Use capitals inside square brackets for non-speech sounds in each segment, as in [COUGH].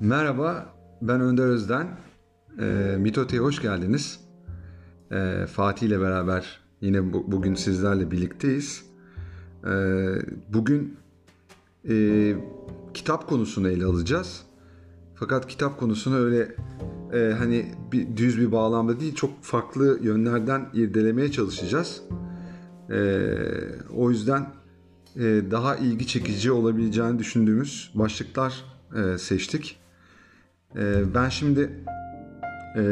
Merhaba, ben Önder Özden. E, Mitote'ye hoş geldiniz. E, Fatih ile beraber yine bu, bugün sizlerle birlikteyiz. E, bugün e, kitap konusunu ele alacağız. Fakat kitap konusunu öyle e, hani bir, düz bir bağlamda değil, çok farklı yönlerden irdelemeye çalışacağız. E, o yüzden e, daha ilgi çekici olabileceğini düşündüğümüz başlıklar e, seçtik. E, ben şimdi e,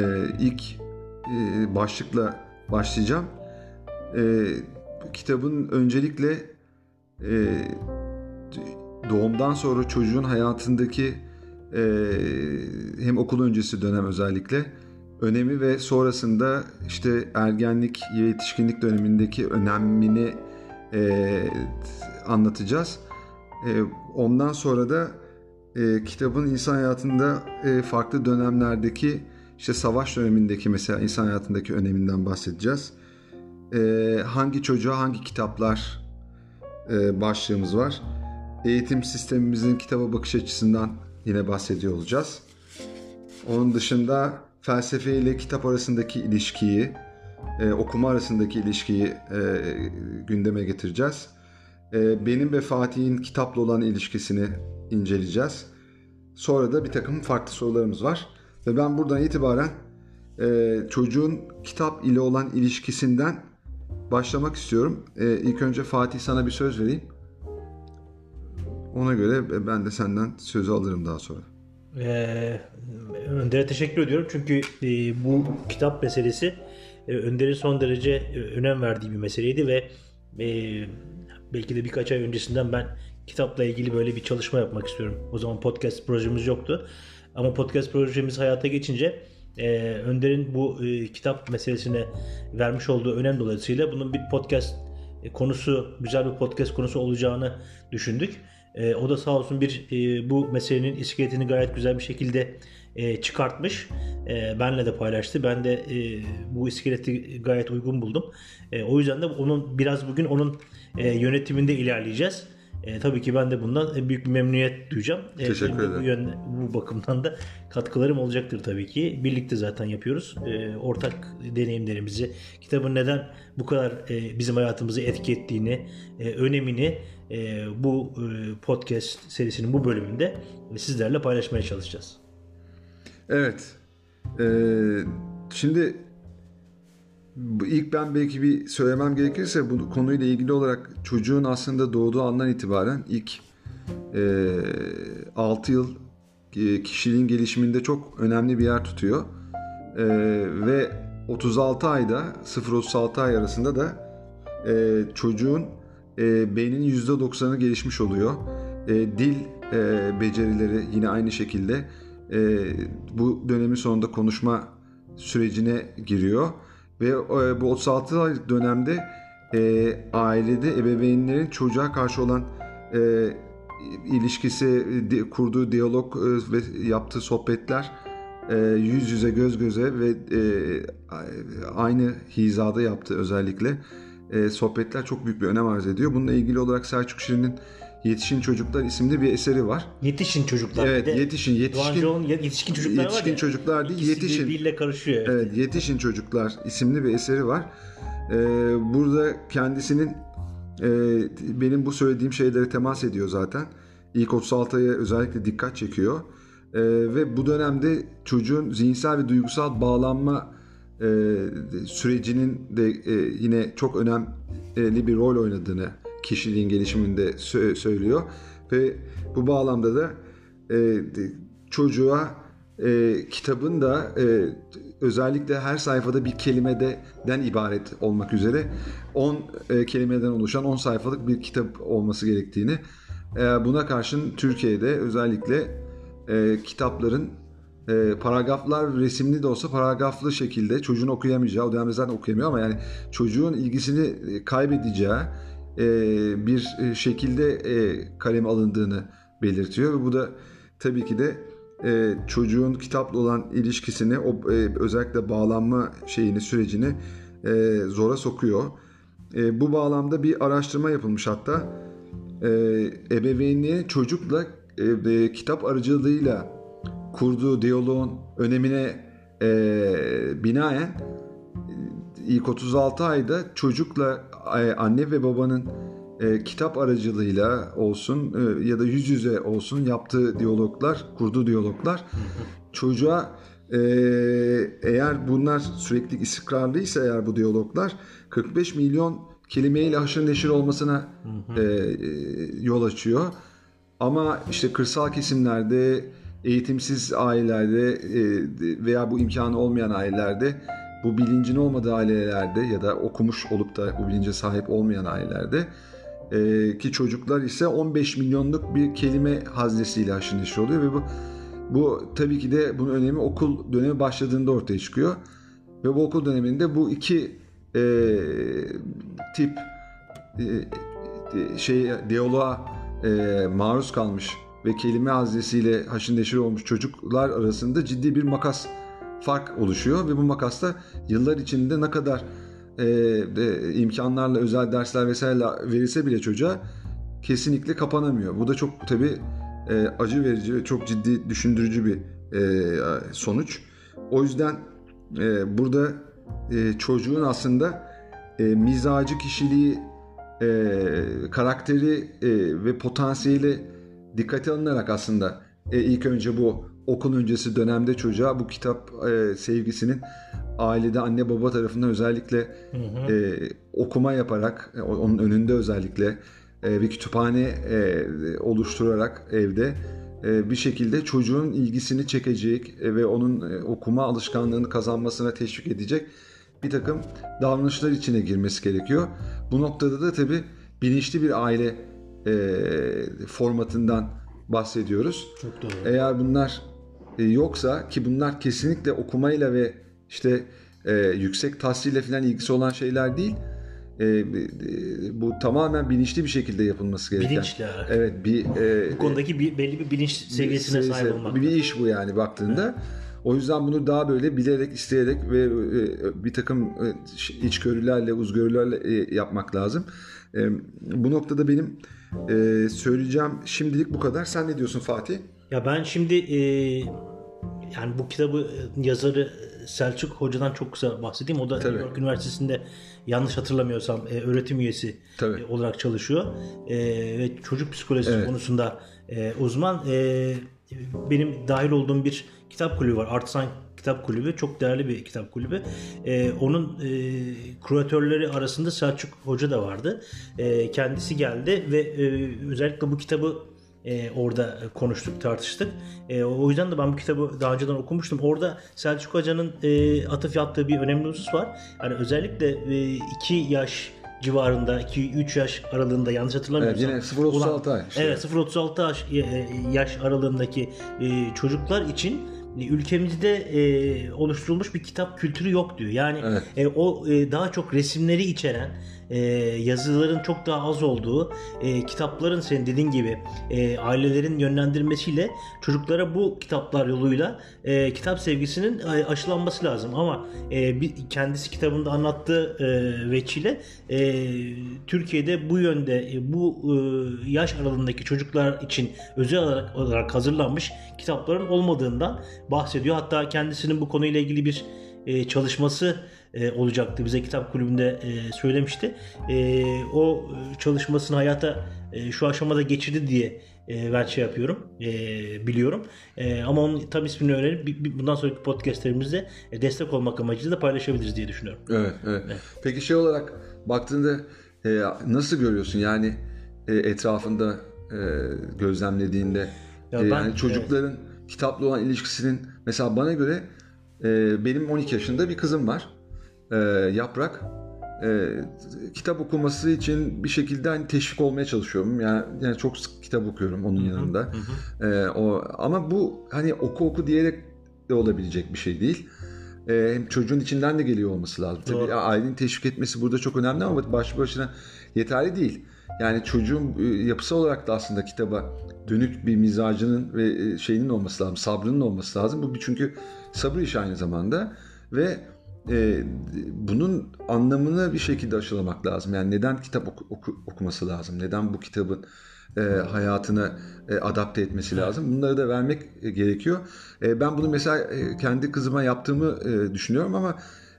ilk e, başlıkla başlayacağım. E, kitabın öncelikle e, doğumdan sonra çocuğun hayatındaki hem okul öncesi dönem özellikle önemi ve sonrasında işte ergenlik yetişkinlik dönemindeki önemini e, anlatacağız. Ondan sonra da e, kitabın insan hayatında e, farklı dönemlerdeki işte savaş dönemindeki mesela insan hayatındaki öneminden bahsedeceğiz. E, hangi çocuğa hangi kitaplar e, başlığımız var. Eğitim sistemimizin kitaba bakış açısından yine bahsediyor olacağız. Onun dışında felsefe ile kitap arasındaki ilişkiyi, e, okuma arasındaki ilişkiyi e, gündeme getireceğiz. E, benim ve Fatih'in kitapla olan ilişkisini inceleyeceğiz. Sonra da bir takım farklı sorularımız var. Ve ben buradan itibaren e, çocuğun kitap ile olan ilişkisinden başlamak istiyorum. E, ilk önce Fatih sana bir söz vereyim. Ona göre ben de senden sözü alırım daha sonra. Ee, Önder'e teşekkür ediyorum çünkü e, bu kitap meselesi e, Önder'in son derece e, önem verdiği bir meseleydi ve e, belki de birkaç ay öncesinden ben kitapla ilgili böyle bir çalışma yapmak istiyorum. O zaman podcast projemiz yoktu. Ama podcast projemiz hayata geçince e, Önder'in bu e, kitap meselesine vermiş olduğu önem dolayısıyla bunun bir podcast e, konusu, güzel bir podcast konusu olacağını düşündük. E, o da sağ olsun bir e, bu meselenin iskeletini gayet güzel bir şekilde e, çıkartmış. E, benle de paylaştı. Ben de e, bu iskeleti gayet uygun buldum. E, o yüzden de onun biraz bugün onun e, yönetiminde ilerleyeceğiz. E, tabii ki ben de bundan büyük bir memnuniyet duyacağım. E, Teşekkür ederim. Bu, yön, bu bakımdan da katkılarım olacaktır tabii ki. Birlikte zaten yapıyoruz. E, ortak deneyimlerimizi, kitabın neden bu kadar e, bizim hayatımızı etki ettiğini, e, önemini e, bu e, podcast serisinin bu bölümünde sizlerle paylaşmaya çalışacağız. Evet. Ee, şimdi ilk ben belki bir söylemem gerekirse bu konuyla ilgili olarak çocuğun aslında doğduğu andan itibaren ilk e, 6 yıl e, kişiliğin gelişiminde çok önemli bir yer tutuyor. E, ve 36 ayda 0-36 ay arasında da e, çocuğun e, beyninin %90'ı gelişmiş oluyor. E, dil e, becerileri yine aynı şekilde e, bu dönemin sonunda konuşma sürecine giriyor ve e, bu 36 aylık dönemde e, ailede ebeveynlerin çocuğa karşı olan e, ilişkisi, di, kurduğu diyalog e, ve yaptığı sohbetler e, yüz yüze göz göze ve e, aynı hizada yaptığı özellikle e, sohbetler çok büyük bir önem arz ediyor. Bununla ilgili olarak Selçuk Şirin'in Yetişin Çocuklar isimli bir eseri var. Yetişin Çocuklar. Evet, yetişin, yetişkin. Doğan yetişkin çocuklar yetişkin var ya. çocuklar değil, yetişin. birbiriyle karışıyor. Evet. evet, Yetişin Çocuklar isimli bir eseri var. Ee, burada kendisinin e, benim bu söylediğim şeylere temas ediyor zaten. İlk 36 aya özellikle dikkat çekiyor. Ee, ve bu dönemde çocuğun zihinsel ve duygusal bağlanma e, sürecinin de e, yine çok önemli bir rol oynadığını kişiliğin gelişiminde sö- söylüyor. Ve bu bağlamda da e, çocuğa e, kitabın da e, özellikle her sayfada bir kelimeden ibaret olmak üzere 10 e, kelimeden oluşan 10 sayfalık bir kitap olması gerektiğini e, buna karşın Türkiye'de özellikle e, kitapların e, paragraflar resimli de olsa paragraflı şekilde çocuğun okuyamayacağı, o dönemde zaten okuyamıyor ama yani çocuğun ilgisini kaybedeceği bir e, şekilde e, kalem alındığını belirtiyor ve bu da tabii ki de e, çocuğun kitapla olan ilişkisini, o e, özellikle bağlanma şeyini, sürecini e, zora sokuyor. E, bu bağlamda bir araştırma yapılmış hatta. E, ebeveynliğe çocukla e, e, kitap aracılığıyla kurduğu diyaloğun önemine e, binaen e, ilk 36 ayda çocukla e, anne ve babanın e, kitap aracılığıyla olsun e, ya da yüz yüze olsun yaptığı diyaloglar, kurduğu diyaloglar çocuğa e, eğer bunlar sürekli istikrarlıysa eğer bu diyaloglar 45 milyon kelimeyle haşır neşir olmasına e, e, yol açıyor. Ama işte kırsal kesimlerde, eğitimsiz ailelerde e, veya bu imkanı olmayan ailelerde, bu bilincin olmadığı ailelerde ya da okumuş olup da bu bilince sahip olmayan ailelerde e, ki çocuklar ise 15 milyonluk bir kelime haznesiyle haşır neşir oluyor ve bu bu tabii ki de bunun önemi okul dönemi başladığında ortaya çıkıyor. Ve bu okul döneminde bu iki e, tip e, şey diyaloğa e, maruz kalmış ve kelime haznesiyle neşir olmuş çocuklar arasında ciddi bir makas fark oluşuyor ve bu makasta yıllar içinde ne kadar e, e, imkanlarla özel dersler vesaire verilse bile çocuğa kesinlikle kapanamıyor. Bu da çok tabi e, acı verici ve çok ciddi düşündürücü bir e, sonuç. O yüzden e, burada e, çocuğun aslında e, mizacı, kişiliği, e, karakteri e, ve potansiyeli dikkate alınarak aslında e, ilk önce bu okul öncesi dönemde çocuğa bu kitap e, sevgisinin ailede anne baba tarafından özellikle hı hı. E, okuma yaparak e, onun önünde özellikle e, bir kütüphane e, oluşturarak evde e, bir şekilde çocuğun ilgisini çekecek e, ve onun e, okuma alışkanlığını kazanmasına teşvik edecek bir takım davranışlar içine girmesi gerekiyor. Bu noktada da tabii bilinçli bir aile e, formatından bahsediyoruz. Çok doğru. Eğer bunlar e, yoksa ki bunlar kesinlikle okumayla ve işte e, yüksek tahsille falan ilgisi olan şeyler değil. E, e, bu tamamen bilinçli bir şekilde yapılması gereken. Bilinçli. Evet. Bir, e, bu konudaki bir, belli bir bilinç seviyesine seviyesi, sahip olmak. Bir iş bu yani baktığında. Evet. O yüzden bunu daha böyle bilerek, isteyerek ve e, bir takım e, içgörülerle, uzgörülerle e, yapmak lazım. Bu noktada benim söyleyeceğim şimdilik bu kadar. Sen ne diyorsun Fatih? Ya ben şimdi yani bu kitabı yazarı Selçuk Hoca'dan çok kısa bahsedeyim. O da Tabii. New York Üniversitesi'nde yanlış hatırlamıyorsam öğretim üyesi Tabii. olarak çalışıyor. Ve çocuk psikolojisi evet. konusunda uzman. Benim dahil olduğum bir kitap kulübü var. Artsan Kitap Kulübü. Çok değerli bir kitap kulübü. Ee, onun e, kuratörleri arasında Selçuk Hoca da vardı. E, kendisi geldi ve e, özellikle bu kitabı e, orada konuştuk, tartıştık. E, o yüzden de ben bu kitabı daha önceden okumuştum. Orada Selçuk Hoca'nın e, atıf yaptığı bir önemli husus var. Yani özellikle 2 e, yaş civarında 2-3 yaş aralığında yanlış hatırlamıyorsam. Evet yine 0-36 ay. Işte. Evet 0-36 yaş, e, yaş aralığındaki e, çocuklar için ülkemizde e, oluşturulmuş bir kitap kültürü yok diyor. Yani evet. e, o e, daha çok resimleri içeren e, yazıların çok daha az olduğu e, kitapların senin dediğin gibi e, ailelerin yönlendirmesiyle çocuklara bu kitaplar yoluyla e, kitap sevgisinin e, aşılanması lazım ama e, bir, kendisi kitabında anlattığı e, veçile e, Türkiye'de bu yönde e, bu e, yaş aralığındaki çocuklar için özel olarak, olarak hazırlanmış kitapların olmadığından bahsediyor. Hatta kendisinin bu konuyla ilgili bir e, çalışması e, olacaktı. Bize kitap kulübünde e, söylemişti. E, o çalışmasını hayata e, şu aşamada geçirdi diye e, ben şey yapıyorum, e, biliyorum. E, ama onun tam ismini öğrenip bundan sonraki podcastlerimizde e, destek olmak amacıyla da paylaşabiliriz diye düşünüyorum. Evet, evet. evet. Peki şey olarak baktığında e, nasıl görüyorsun yani e, etrafında e, gözlemlediğinde ya e, ben, yani çocukların evet. kitapla olan ilişkisinin mesela bana göre e, benim 12 yaşında bir kızım var e, Yaprak e, kitap okuması için bir şekilde hani teşvik olmaya çalışıyorum. Yani, yani çok sık kitap okuyorum onun hı hı, yanında. Hı. E, o ama bu hani oku oku diyerek de olabilecek bir şey değil. E, hem çocuğun içinden de geliyor olması lazım. Doğru. Tabii ailenin teşvik etmesi burada çok önemli ama başlı başına yeterli değil. Yani çocuğun e, yapısı olarak da aslında kitaba dönük bir mizacının ve e, şeyinin olması lazım, sabrının olması lazım. Bu çünkü sabır iş aynı zamanda ve e, bunun anlamını bir şekilde aşılamak lazım. Yani neden kitap oku, oku, okuması lazım? Neden bu kitabın e, hayatına e, adapte etmesi lazım? Bunları da vermek e, gerekiyor. E, ben bunu mesela e, kendi kızıma yaptığımı e, düşünüyorum ama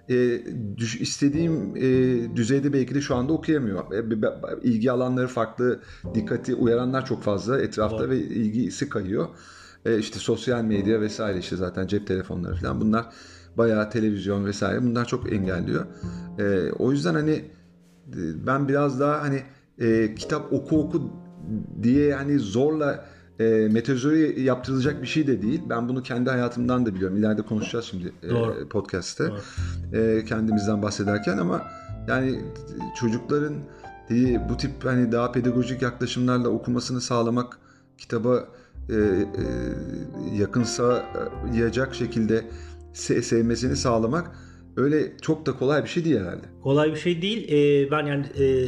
e, düş, istediğim e, düzeyde belki de şu anda okuyamıyor. E, ilgi alanları farklı, dikkati uyaranlar çok fazla etrafta Var. ve ilgisi kayıyor. E, işte sosyal medya vesaire işte zaten cep telefonları falan bunlar bayağı televizyon vesaire bunlar çok engelliyor. E, o yüzden hani e, ben biraz daha hani e, kitap oku oku diye yani zorla e, metazori yaptırılacak bir şey de değil. Ben bunu kendi hayatımdan da biliyorum. İleride konuşacağız şimdi e, podcast'te. E, kendimizden bahsederken ama yani çocukların e, bu tip hani daha pedagojik yaklaşımlarla okumasını sağlamak, kitaba e, e, yakınsayacak şekilde sevmesini sağlamak öyle çok da kolay bir şey değil herhalde. Kolay bir şey değil. Ee, ben yani e,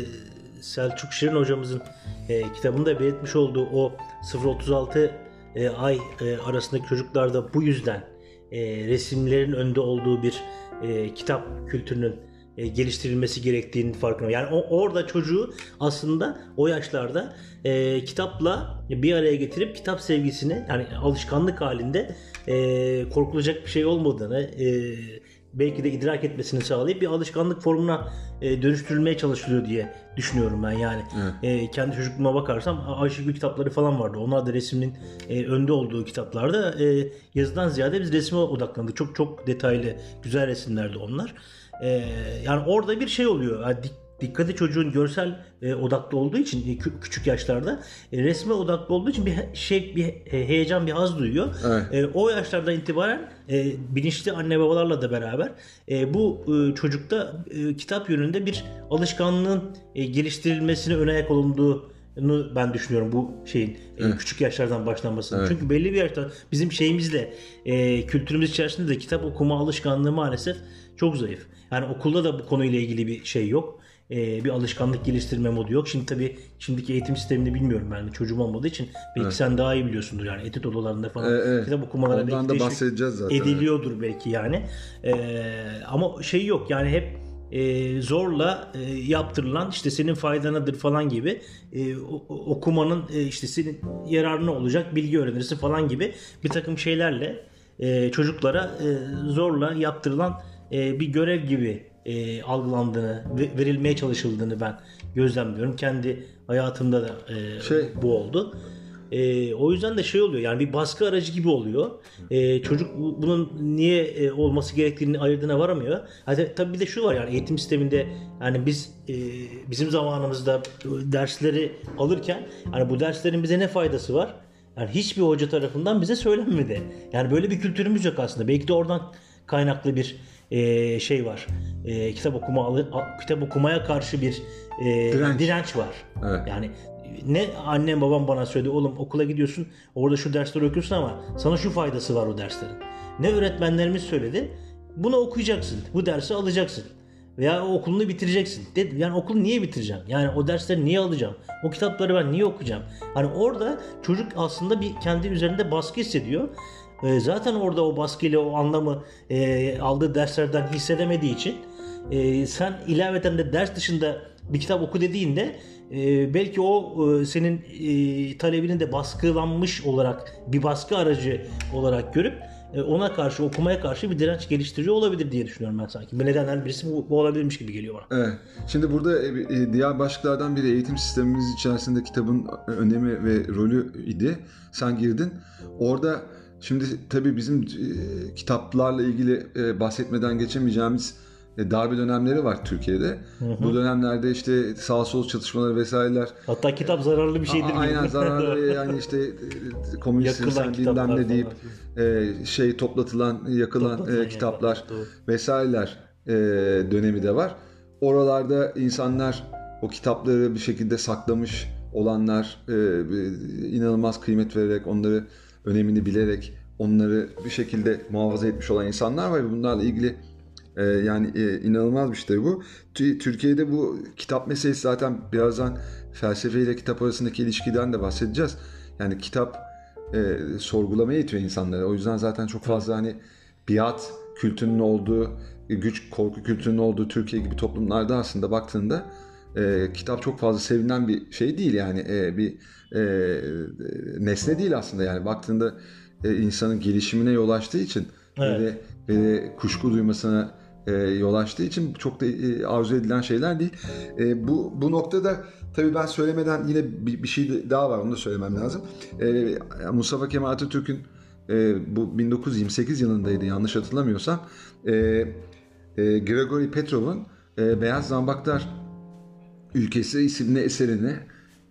Selçuk Şirin hocamızın e, kitabında belirtmiş olduğu o 0-36 e, ay e, arasındaki çocuklarda bu yüzden e, resimlerin önde olduğu bir e, kitap kültürünün e, geliştirilmesi gerektiğini farkına. Yani o, orada çocuğu aslında o yaşlarda e, kitapla bir araya getirip kitap sevgisini yani alışkanlık halinde e, korkulacak bir şey olmadığını e, belki de idrak etmesini sağlayıp bir alışkanlık formuna e, dönüştürülmeye çalışılıyor diye düşünüyorum ben yani. E, kendi çocukluğuma bakarsam Ayşegül kitapları falan vardı. Onlar da resmin e, önde olduğu kitaplarda e, yazıdan ziyade biz resme odaklandık. Çok çok detaylı, güzel resimlerdi onlar. E, yani orada bir şey oluyor. Yani dik, dikkati çocuğun görsel e, odaklı olduğu için e, küçük yaşlarda e, resme odaklı olduğu için bir şey bir heyecan bir haz duyuyor. Evet. E, o yaşlardan itibaren e, bilinçli anne babalarla da beraber e, bu e, çocukta e, kitap yönünde bir alışkanlığın e, geliştirilmesine ön ayak olunduğu ben düşünüyorum bu şeyin evet. küçük yaşlardan başlanmasını. Evet. Çünkü belli bir yaşta bizim şeyimizle e, kültürümüz içerisinde de kitap okuma alışkanlığı maalesef çok zayıf. Yani okulda da bu konuyla ilgili bir şey yok e, bir alışkanlık geliştirme modu yok. Şimdi tabii şimdiki eğitim sistemini bilmiyorum ben de çocuğum olmadığı için. Belki evet. sen daha iyi biliyorsundur yani etüt odalarında falan evet, evet. kitap okumalara Ondan belki da bahsedeceğiz zaten. Ediliyordur evet. belki yani. E, ama şey yok yani hep e, zorla e, yaptırılan işte senin faydanadır falan gibi e, okumanın e, işte senin yararına olacak bilgi öğrenirsin falan gibi bir takım şeylerle e, çocuklara e, zorla yaptırılan e, bir görev gibi e, algılandığını, verilmeye çalışıldığını ben gözlemliyorum. Kendi hayatımda da e, şey, bu oldu. E, o yüzden de şey oluyor yani bir baskı aracı gibi oluyor. E, çocuk bunun niye e, olması gerektiğini ayırdığına varamıyor. Hatta tabii bir de şu var yani eğitim sisteminde yani biz e, bizim zamanımızda dersleri alırken hani bu derslerin bize ne faydası var? Yani hiçbir hoca tarafından bize söylenmedi. Yani böyle bir kültürümüz yok aslında. Belki de oradan kaynaklı bir e, şey var. E, kitap okuma kitap okumaya karşı bir e, direnç. direnç var. Evet. Yani ne annem babam bana söyledi oğlum okula gidiyorsun orada şu dersleri okuyorsun ama sana şu faydası var o derslerin. Ne öğretmenlerimiz söyledi bunu okuyacaksın bu dersi alacaksın veya o okulunu bitireceksin. Dedim yani okulu niye bitireceğim? Yani o dersleri niye alacağım? O kitapları ben niye okuyacağım? Hani orada çocuk aslında bir kendi üzerinde baskı hissediyor e, zaten orada o baskıyla o anlamı e, aldığı derslerden hissedemediği için e, sen ilaveten de ders dışında bir kitap oku dediğinde e, belki o e, senin e, talebini de baskılanmış olarak bir baskı aracı olarak görüp e, ona karşı okumaya karşı bir direnç geliştiriyor olabilir diye düşünüyorum ben sanki. Bir nedenler birisi bu, bu olabilirmiş gibi geliyor bana. Evet. Şimdi burada e, e, diğer başlıklardan biri eğitim sistemimiz içerisinde kitabın önemi ve rolü idi. Sen girdin. Orada Şimdi tabii bizim e, kitaplarla ilgili e, bahsetmeden geçemeyeceğimiz e, darbe dönemleri var Türkiye'de. Hı hı. Bu dönemlerde işte sağ sol çatışmaları vesaireler. Hatta kitap zararlı bir şeydir. A- aynen zararlı [LAUGHS] yani işte e, komünist insan bilmem ne deyip e, şey toplatılan, yakılan toplatılan e, kitaplar yani, vesaireler e, dönemi de var. Oralarda insanlar o kitapları bir şekilde saklamış olanlar e, inanılmaz kıymet vererek onları önemini bilerek onları bir şekilde muhafaza etmiş olan insanlar var ve bunlarla ilgili e, yani e, inanılmaz bir şey bu. Türkiye'de bu kitap meselesi zaten birazdan felsefe ile kitap arasındaki ilişkiden de bahsedeceğiz. Yani kitap e, sorgulamaya itiyor insanları. O yüzden zaten çok fazla hani biat kültürünün olduğu güç korku kültürünün olduğu Türkiye gibi toplumlarda aslında baktığında e, kitap çok fazla sevilen bir şey değil yani e, bir e, nesne değil aslında yani baktığında e, insanın gelişimine yol açtığı için Evet. ve, ve kuşku duymasına e, yol açtığı için çok da e, arzu edilen şeyler değil. E, bu bu noktada tabii ben söylemeden yine bir, bir şey daha var onu da söylemem lazım. E, Mustafa Kemal Atatürk'ün e, bu 1928 yılındaydı yanlış hatırlamıyorsam. E, e, Gregory Petrov'un e, Beyaz Zambaklar Ülkesi isimli eserini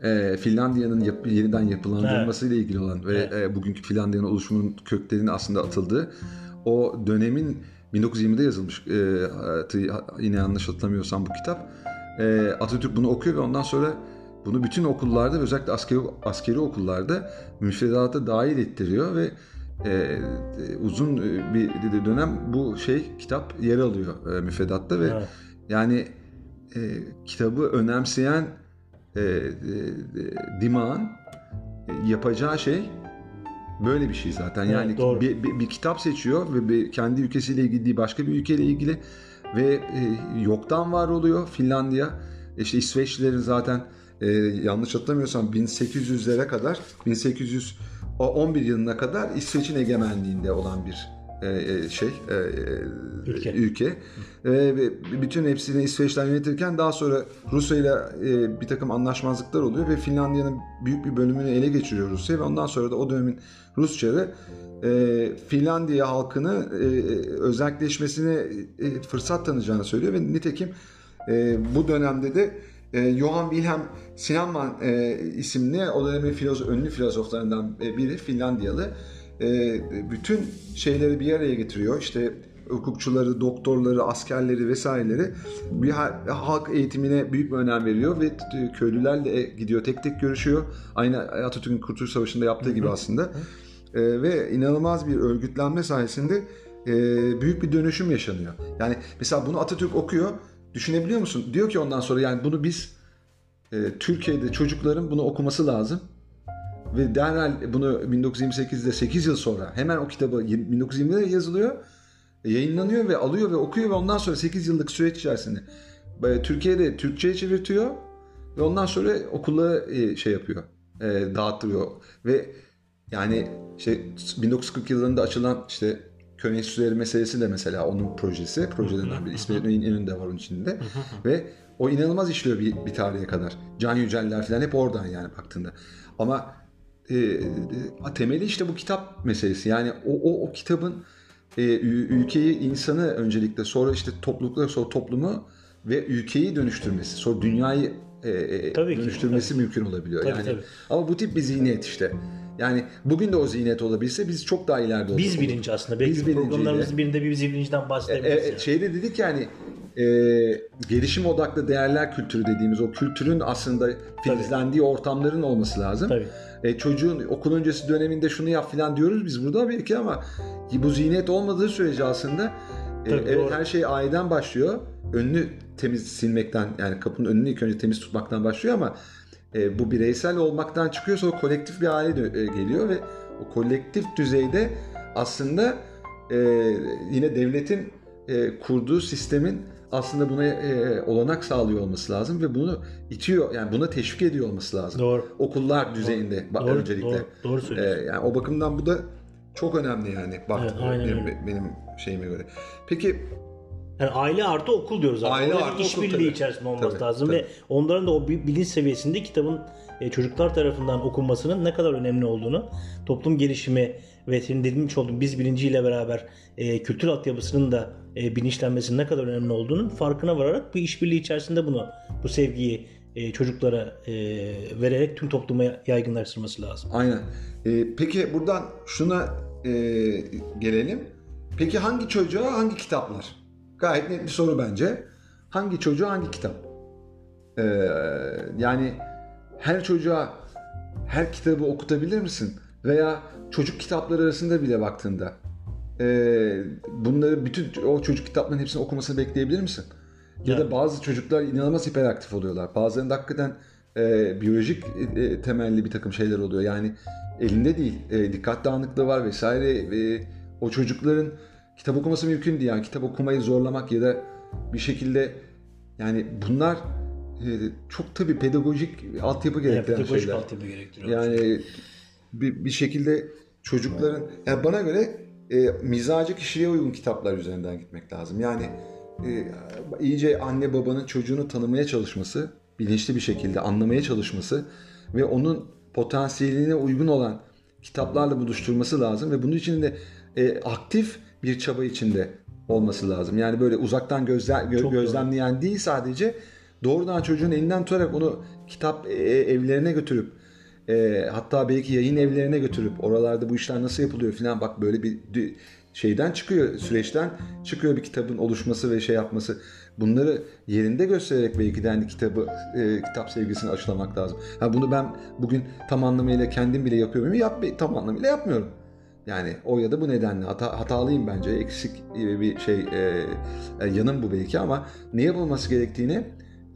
e, Finlandiya'nın yap- yeniden yapılandırılmasıyla ilgili olan ve Evet. e, bugünkü Finlandiya'nın oluşumunun köklerinin aslında atıldığı o dönemin 1920'de yazılmış e, yine yanlış hatırlamıyorsam bu kitap. E, Atatürk bunu okuyor ve ondan sonra bunu bütün okullarda özellikle askeri, askeri okullarda müfredata dahil ettiriyor ve e, e, uzun bir dönem bu şey kitap yer alıyor e, müfredatta ve Evet. yani e, kitabı önemseyen e, e, e, dimağın yapacağı şey böyle bir şey zaten. Evet, Yani doğru. bir, bir, bir kitap seçiyor ve bir, kendi ülkesiyle ilgili değil başka bir ülkeyle ilgili ve e, yoktan var oluyor Finlandiya. İşte İsveçlilerin zaten e, yanlış hatırlamıyorsam 1800'lere kadar 1811 yılına kadar İsveç'in egemenliğinde olan bir e, e, şey e, Ülke. ülke. E, ve bütün hepsini İsveç'ten yönetirken daha sonra Rusya ile bir takım anlaşmazlıklar oluyor ve Finlandiya'nın büyük bir bölümünü ele geçiriyor Rusya ve ondan sonra da o dönemin Rusçarı e, Finlandiya halkını e, özelleşmesine e, fırsat tanıyacağını söylüyor ve nitekim e, bu dönemde de e, Johann Wilhelm Sinanman e, isimli o dönemin filozof, ünlü filozoflarından biri Finlandiyalı bütün şeyleri bir araya getiriyor. İşte hukukçuları, doktorları, askerleri vesaireleri bir ha- halk eğitimine büyük bir önem veriyor ve köylülerle gidiyor tek tek görüşüyor. Aynı Atatürk'ün Kurtuluş Savaşı'nda yaptığı gibi aslında. E, ve inanılmaz bir örgütlenme sayesinde e, büyük bir dönüşüm yaşanıyor. Yani mesela bunu Atatürk okuyor. Düşünebiliyor musun? Diyor ki ondan sonra yani bunu biz e, Türkiye'de çocukların bunu okuması lazım. Ve derhal bunu 1928'de 8 yıl sonra hemen o kitabı 1920'de yazılıyor. e, Yayınlanıyor ve alıyor ve okuyor ve ondan sonra 8 yıllık süreç içerisinde e, Türkiye'de Türkçe'ye çevirtiyor ve ondan sonra okullara e, şey yapıyor. Dağıttırıyor. Ve yani işte 1940 yıllarında açılan işte köy enstitüleri meselesi de mesela onun projesi. Projelerinden biri. İsmet İnönü de var onun içinde. Ve o inanılmaz işliyor bir, bir tarihe kadar. Can Yüceller falan hep oradan yani baktığında. Ama e, e, temeli işte bu kitap meselesi. Yani o, o, o kitabın e, ülkeyi, insanı öncelikle sonra işte toplulukları, sonra toplumu ve ülkeyi dönüştürmesi, sonra dünyayı e, e, Tabii ki, dönüştürmesi mümkün olabiliyor. Tabii, yani tabii. ama bu tip bir zihniyet işte. Yani bugün de o zihniyet olabilse biz çok daha ileride olurduk. Biz bilinci aslında. Belki Biz programlarımızın birinde bir biz bilincinden e, bahsedebiliriz. e, yani. şeyde dedik yani e, gelişim odaklı değerler kültürü dediğimiz o kültürün aslında filizlendiği ortamların olması lazım. Tabii. E, çocuğun okul öncesi döneminde şunu yap filan diyoruz biz burada belki ama bu zihniyet olmadığı sürece aslında e, Tabii, evet, doğru. her şey aileden başlıyor. Önünü temiz silmekten yani kapının önünü ilk önce temiz tutmaktan başlıyor ama e, bu bireysel olmaktan çıkıyor sonra kolektif bir aile dö- e, geliyor ve o kolektif düzeyde aslında e, yine devletin e, kurduğu sistemin aslında buna e, olanak sağlıyor olması lazım ve bunu itiyor yani buna teşvik ediyor olması lazım. Doğru. Okullar düzeyinde Doğru, öncelikle. doğru, doğru E, söylüyorsun. yani o bakımdan bu da çok önemli yani bak Evet, benim, öyle. benim şeyime göre. Peki Yani aile artı okul diyoruz abi. Aile artı işbirliği içerisinde olması Tabii, lazım tabii. ve onların da o bi- bilinç seviyesinde kitabın e, çocuklar tarafından okunmasının ne kadar önemli olduğunu, toplum gelişimi ve senin dediğin olduğun biz bilinciyle beraber e, kültür altyapısının da e, bilinçlenmesinin ne kadar önemli olduğunun farkına vararak bir işbirliği içerisinde bunu bu sevgiyi e, çocuklara e, vererek tüm topluma yaygınlaştırması lazım. aynen. E, peki buradan şuna e, gelelim. Peki hangi çocuğa hangi kitaplar? Gayet net bir soru bence. Hangi çocuğa hangi kitap? E, yani her çocuğa her kitabı okutabilir misin? Veya çocuk kitapları arasında bile baktığında e, bunları bütün o çocuk kitaplarının hepsini okumasını bekleyebilir misin? Ya da Evet. bazı çocuklar inanılmaz hiperaktif oluyorlar. Bazılarında hakikaten e, biyolojik e, temelli bir takım şeyler oluyor. Yani elinde değil, e, dikkat dağınıklığı var vesaire. E, o çocukların kitap okuması mümkün değil. Yani kitap okumayı zorlamak ya da bir şekilde yani bunlar e, çok tabii pedagojik altyapı Yani gerektiren pedagojik şeyler. altyapı gerektiriyor. Yani bir, bir şekilde çocukların yani bana göre e, mizacı kişiliğe uygun kitaplar üzerinden gitmek lazım. Yani e, iyice anne babanın çocuğunu tanımaya çalışması, bilinçli bir şekilde anlamaya çalışması ve onun potansiyeline uygun olan kitaplarla buluşturması lazım ve bunun için de e, aktif bir çaba içinde olması lazım. Yani böyle uzaktan gözle, gö- Çok gözlemleyen değil sadece doğrudan çocuğun elinden tutarak onu kitap e, evlerine götürüp e, hatta belki yayın evlerine götürüp oralarda bu işler nasıl yapılıyor falan bak böyle bir şeyden çıkıyor süreçten çıkıyor bir kitabın oluşması ve şey yapması. Bunları yerinde göstererek belki de hani kitabı e, kitap sevgisini aşılamak lazım. Ha bunu ben bugün tam anlamıyla kendim bile yapıyorum. Yap, tam anlamıyla yapmıyorum. Yani o ya da bu nedenle hata, hatalıyım bence. Eksik bir şey e, e, yanım bu belki ama ne yapılması gerektiğini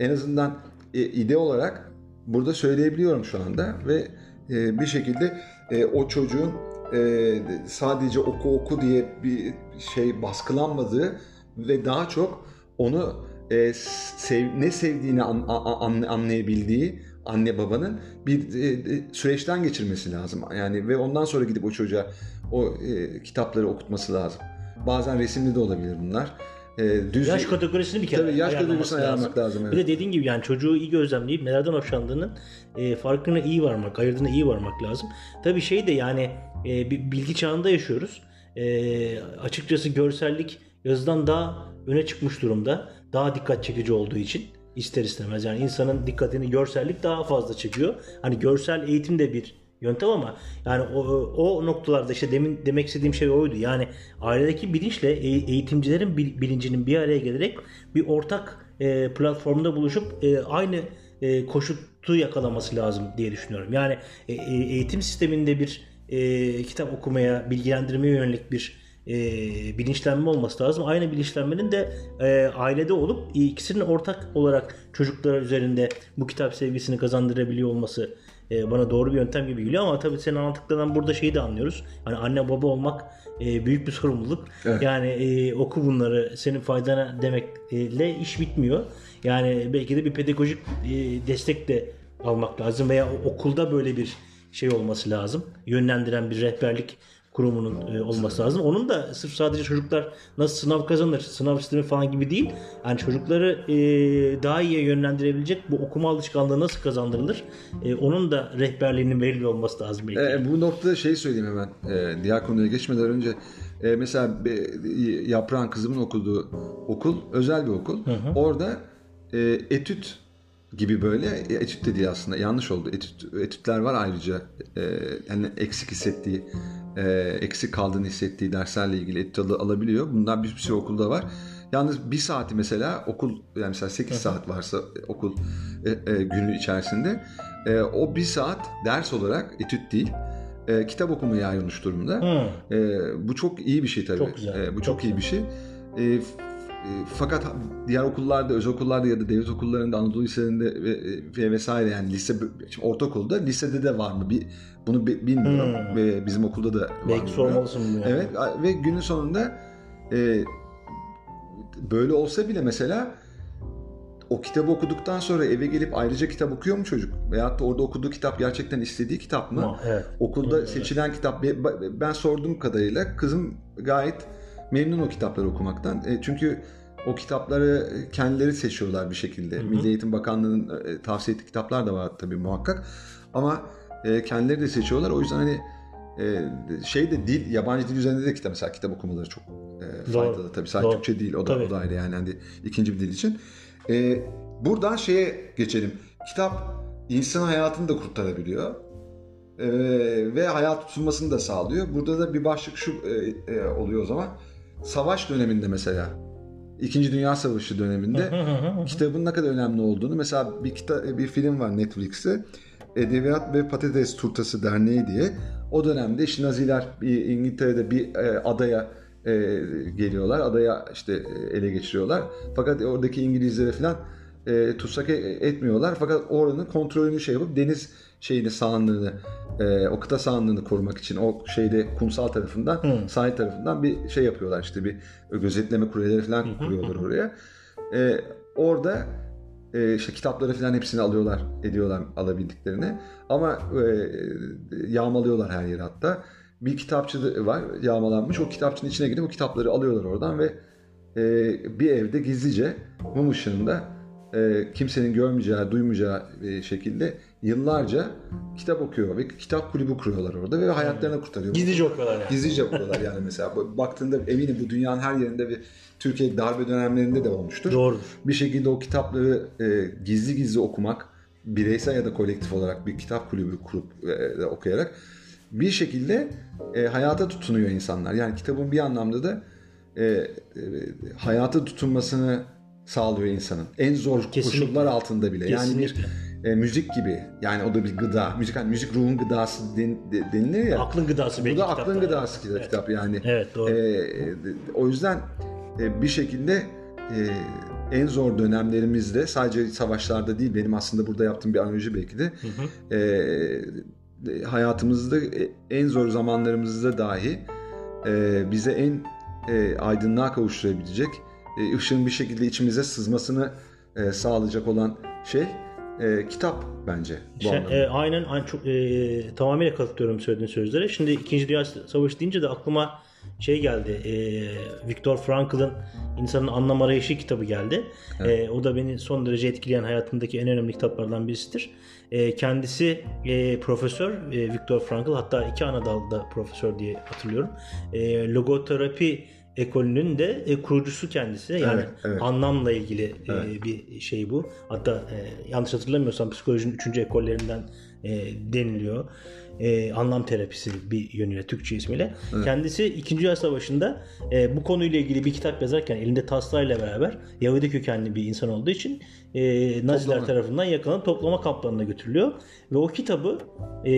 en azından e, ide olarak burada söyleyebiliyorum şu anda ve e, bir şekilde e, o çocuğun e, sadece oku oku diye bir şey baskılanmadığı ve daha çok onu e, sev, ne sevdiğini an, an, anlayabildiği anne babanın bir e, e, süreçten geçirmesi lazım. Yani ve ondan sonra gidip o çocuğa o e, kitapları okutması lazım. Bazen resimli de olabilir bunlar. E, düz Yaş kategorisini bir kere Tabii yaş kategorisini ayarlamak lazım. Bir de dediğin gibi yani çocuğu iyi gözlemleyip nelerden hoşlandığının e, farkına iyi varmak, ayırdığına iyi varmak lazım. Tabii şey de yani e, bir bilgi çağında yaşıyoruz. E, açıkçası görsellik yazıdan daha öne çıkmış durumda. Daha dikkat çekici olduğu için ister istemez yani insanın dikkatini görsellik daha fazla çekiyor. Hani görsel eğitim de bir yöntem ama yani o, o noktalarda işte demin demek istediğim şey oydu. Yani ailedeki bilinçle eğitimcilerin bilincinin bir araya gelerek bir ortak e, platformda buluşup e, aynı e, koşutu yakalaması lazım diye düşünüyorum. Yani e, eğitim sisteminde bir e, kitap okumaya, bilgilendirmeye yönelik bir e, bilinçlenme olması lazım. Aynı bilinçlenmenin de e, ailede olup ikisinin ortak olarak çocuklar üzerinde bu kitap sevgisini kazandırabiliyor olması e, bana doğru bir yöntem gibi geliyor ama tabii senin anlattıklarından burada şeyi de anlıyoruz. Hani anne baba olmak e, büyük bir sorumluluk. Evet. Yani e, oku bunları senin faydana demekle iş bitmiyor. Yani belki de bir pedagojik e, destek de almak lazım veya okulda böyle bir şey olması lazım. Yönlendiren bir rehberlik kurumunun e, olması lazım. Onun da sırf sadece çocuklar nasıl sınav kazanır, sınav sistemi falan gibi değil. Yani çocukları e, daha iyiye yönlendirebilecek bu okuma alışkanlığı nasıl kazandırılır? E, onun da rehberliğinin verili olması lazım belki. E, bu noktada şey söyleyeyim hemen. E, diğer konuya geçmeden önce e, mesela e, Yaprağın kızımın okuduğu okul özel bir okul. Hı hı. Orada e, etüt gibi böyle e, etüt de değil aslında yanlış oldu. Etüt, etütler var ayrıca e, yani eksik hissettiği e, eksik kaldığını hissettiği derslerle ilgili etüt al- alabiliyor. Bunlar bir sürü okulda var. Yalnız bir saati mesela okul yani mesela 8 saat varsa okul e, e, günü içerisinde e, o bir saat ders olarak etüt değil e, kitap okumaya ayrılmış durumda. Hı. E, bu çok iyi bir şey tabii. Çok güzel, E, bu çok, çok iyi bir şey. E, fakat diğer okullarda, özel okullarda ya da devlet okullarında, Anadolu liselerinde ve, ve vesaire yani lise, şimdi ortaokulda, lisede de var mı? Bir, bunu bi- bilmiyorum. Hmm. Ve bizim okulda da var mı? Belki bilmiyorum. sormalısın bunu. yani. Evet ve günün sonunda e, böyle olsa bile mesela o kitabı okuduktan sonra eve gelip ayrıca kitap okuyor mu çocuk? Veyahut da orada okuduğu kitap gerçekten istediği kitap mı? Evet. Okulda Evet. seçilen kitap be- ben sorduğum kadarıyla kızım gayet memnun o kitapları okumaktan. E, çünkü o kitapları kendileri seçiyorlar bir şekilde. Hı hı. Milli Eğitim Bakanlığı'nın e, tavsiye ettiği kitaplar da var tabii muhakkak. Ama e, kendileri de seçiyorlar. O yüzden hani e, şey de dil, yabancı dil üzerinde de kitap mesela kitap okumaları çok e, Doğru. faydalı tabii. Sadece Doğru. Türkçe değil o da, Tabii. o da ayrı yani hani ikinci bir dil için. E, buradan şeye geçelim. Kitap insan hayatını da kurtarabiliyor. Ee, ve hayat tutunmasını da sağlıyor. Burada da bir başlık şu e, e, oluyor o zaman. Savaş döneminde mesela İkinci Dünya Savaşı döneminde kitabın ne kadar önemli olduğunu mesela bir kita bir film var Netflix'te Edebiyat ve Patates Turtası Derneği diye o dönemde işte Naziler bir İngiltere'de bir e, adaya e, geliyorlar. Adaya işte e, ele geçiriyorlar. Fakat oradaki İngilizlere falan e, tutsak e- etmiyorlar. Fakat oranın kontrolünü şey yapıp deniz şeyini sahanlığını e, o kıta sahanlığını korumak için o şeyde kumsal tarafından sahil tarafından bir şey yapıyorlar işte bir gözetleme kuleleri falan kuruyorlar oraya. E, orada e, işte kitapları falan hepsini alıyorlar ediyorlar alabildiklerini. Ama e, yağmalıyorlar her yeri hatta. Bir kitapçı var yağmalanmış. O kitapçının içine gidip o kitapları alıyorlar oradan ve e, bir evde gizlice mum ışığında e, kimsenin görmeyeceği, duymayacağı e, şekilde yıllarca kitap okuyor ve kitap kulübü kuruyorlar orada ve hayatlarını kurtarıyor. Gizlice okuyorlar yani. Gizlice okuyorlar yani [LAUGHS] mesela. Baktığında eminim bu dünyanın her yerinde ve Türkiye darbe dönemlerinde de olmuştur. Doğrudur. Bir şekilde o kitapları e, gizli gizli okumak, bireysel ya da kolektif olarak bir kitap kulübü kurup e, okuyarak bir şekilde e, hayata tutunuyor insanlar. Yani kitabın bir anlamda da e, e, hayata tutunmasını sağlıyor insanın. En zor Kesinlikle. koşullar altında bile. Yani bir Kesinlikle. E, müzik gibi. Yani o da bir gıda. Müzik hani müzik ruhun gıdası den- de- denilir ya. Aklın gıdası Bu da aklın gıdası Evet. kitap yani. Evet, doğru. E, o yüzden e, bir şekilde e, en zor dönemlerimizde sadece savaşlarda değil benim aslında burada yaptığım bir analoji belki de e, e, hayatımızda e, en zor zamanlarımızda dahi e, bize en e, aydınlığa kavuşturabilecek e, ışığın bir şekilde içimize sızmasını e, sağlayacak olan şey e, kitap bence bu Şey, anlamda. e, aynen, aynen çok e, tamamıyla katılıyorum söylediğin sözlere. Şimdi 2. Dünya Savaşı deyince de aklıma şey geldi. E, Viktor Frankl'ın İnsanın Anlam Arayışı kitabı geldi. E, o da beni son derece etkileyen hayatımdaki en önemli kitaplardan birisidir. E, kendisi e, profesör e, Viktor Frankl hatta iki ana dalda profesör diye hatırlıyorum. E, logoterapi ekolünün de e, kurucusu kendisi. Yani Evet, evet. anlamla ilgili e, bir şey bu. Hatta e, yanlış hatırlamıyorsam psikolojinin üçüncü ekollerinden e, deniliyor. E, anlam terapisi bir yönüyle Türkçe ismiyle. Kendisi 2. Dünya Savaşı'nda e, bu konuyla ilgili bir kitap yazarken elinde taslağıyla beraber Yahudi kökenli bir insan olduğu için e, Naziler Toplama. tarafından yakalanan toplama kamplarına götürülüyor. Ve o kitabı e,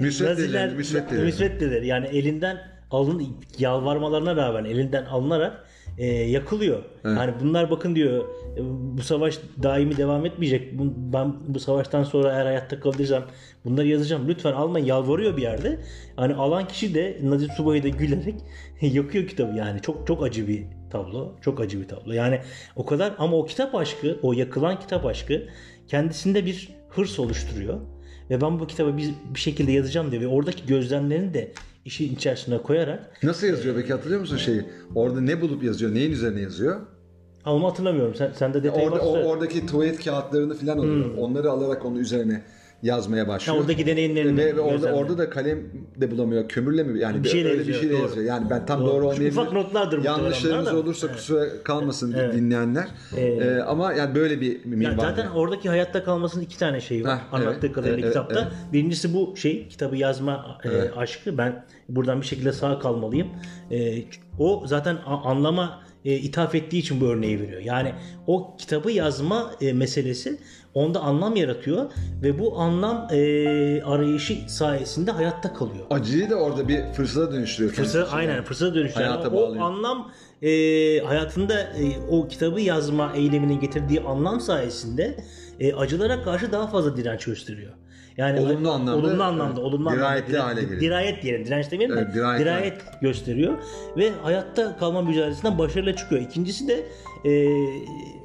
Müsveddeleri, müsveddeleri. müsveddeleri yani elinden alın yalvarmalarına rağmen elinden alınarak e, yakılıyor. Yani bunlar bakın diyor e, bu savaş daimi devam etmeyecek. Ben bu savaştan sonra eğer hayatta kalırsam bunları yazacağım. Lütfen almayın yalvarıyor bir yerde. Hani alan kişi de Nazif Subayı da gülerek [LAUGHS] yakıyor kitabı yani. Çok çok acı bir tablo. Çok acı bir tablo. Yani o kadar ama o kitap aşkı, o yakılan kitap aşkı kendisinde bir hırs oluşturuyor. Ve ben bu kitabı bir, bir şekilde yazacağım diyor ve oradaki gözlemlerini de işin içerisine koyarak Nasıl yazıyor peki hatırlıyor musun şeyi? Orada ne bulup yazıyor? Neyin üzerine yazıyor? ama hatırlamıyorum. Sen, sen de detayı Orada o, oradaki tuvalet kağıtlarını falan alıyor. Onları alarak onun üzerine yazmaya başlıyor. oradaki deneyimlerini ve, ve orada orada da kalem de bulamıyor. Kömürle mi? Yani Bir bir şeyle öyle bir şeyle doğru. yazıyor. Yani ben tam Doğru. doğru olmayabilir. ufak notlardır Yanlışlarımız da. olursa kusura kalmasın Evet. dinleyenler. Ee, ama yani böyle bir minval. Yani zaten oradaki hayatta kalmasının iki tane şeyi var. Heh, Anlattığı evet, kadarıyla evet, kitapta. evet. Birincisi bu şey kitabı yazma e, aşkı. Ben buradan bir şekilde sağ kalmalıyım. E, o zaten anlama e, ithaf ettiği için bu örneği veriyor. Yani o kitabı yazma e, meselesi onda anlam yaratıyor ve bu anlam e, arayışı sayesinde hayatta kalıyor. Acıyı da orada bir fırsata dönüştürüyor. Fırsat, aynen fırsata dönüşüyor. Hayata Yani o bağlıyor. anlam e, hayatında e, o kitabı yazma eyleminin getirdiği anlam sayesinde e, acılara karşı daha fazla direnç gösteriyor. Yani Olumlu anlamda, olumlu anlamda, evet, olumlu anlamda dirayetli hale geliyor. Dirayet diyelim. Direnç demeyelim de Evet, dirayet, dirayet, gösteriyor ve hayatta kalma mücadelesinden başarıyla çıkıyor. İkincisi de e,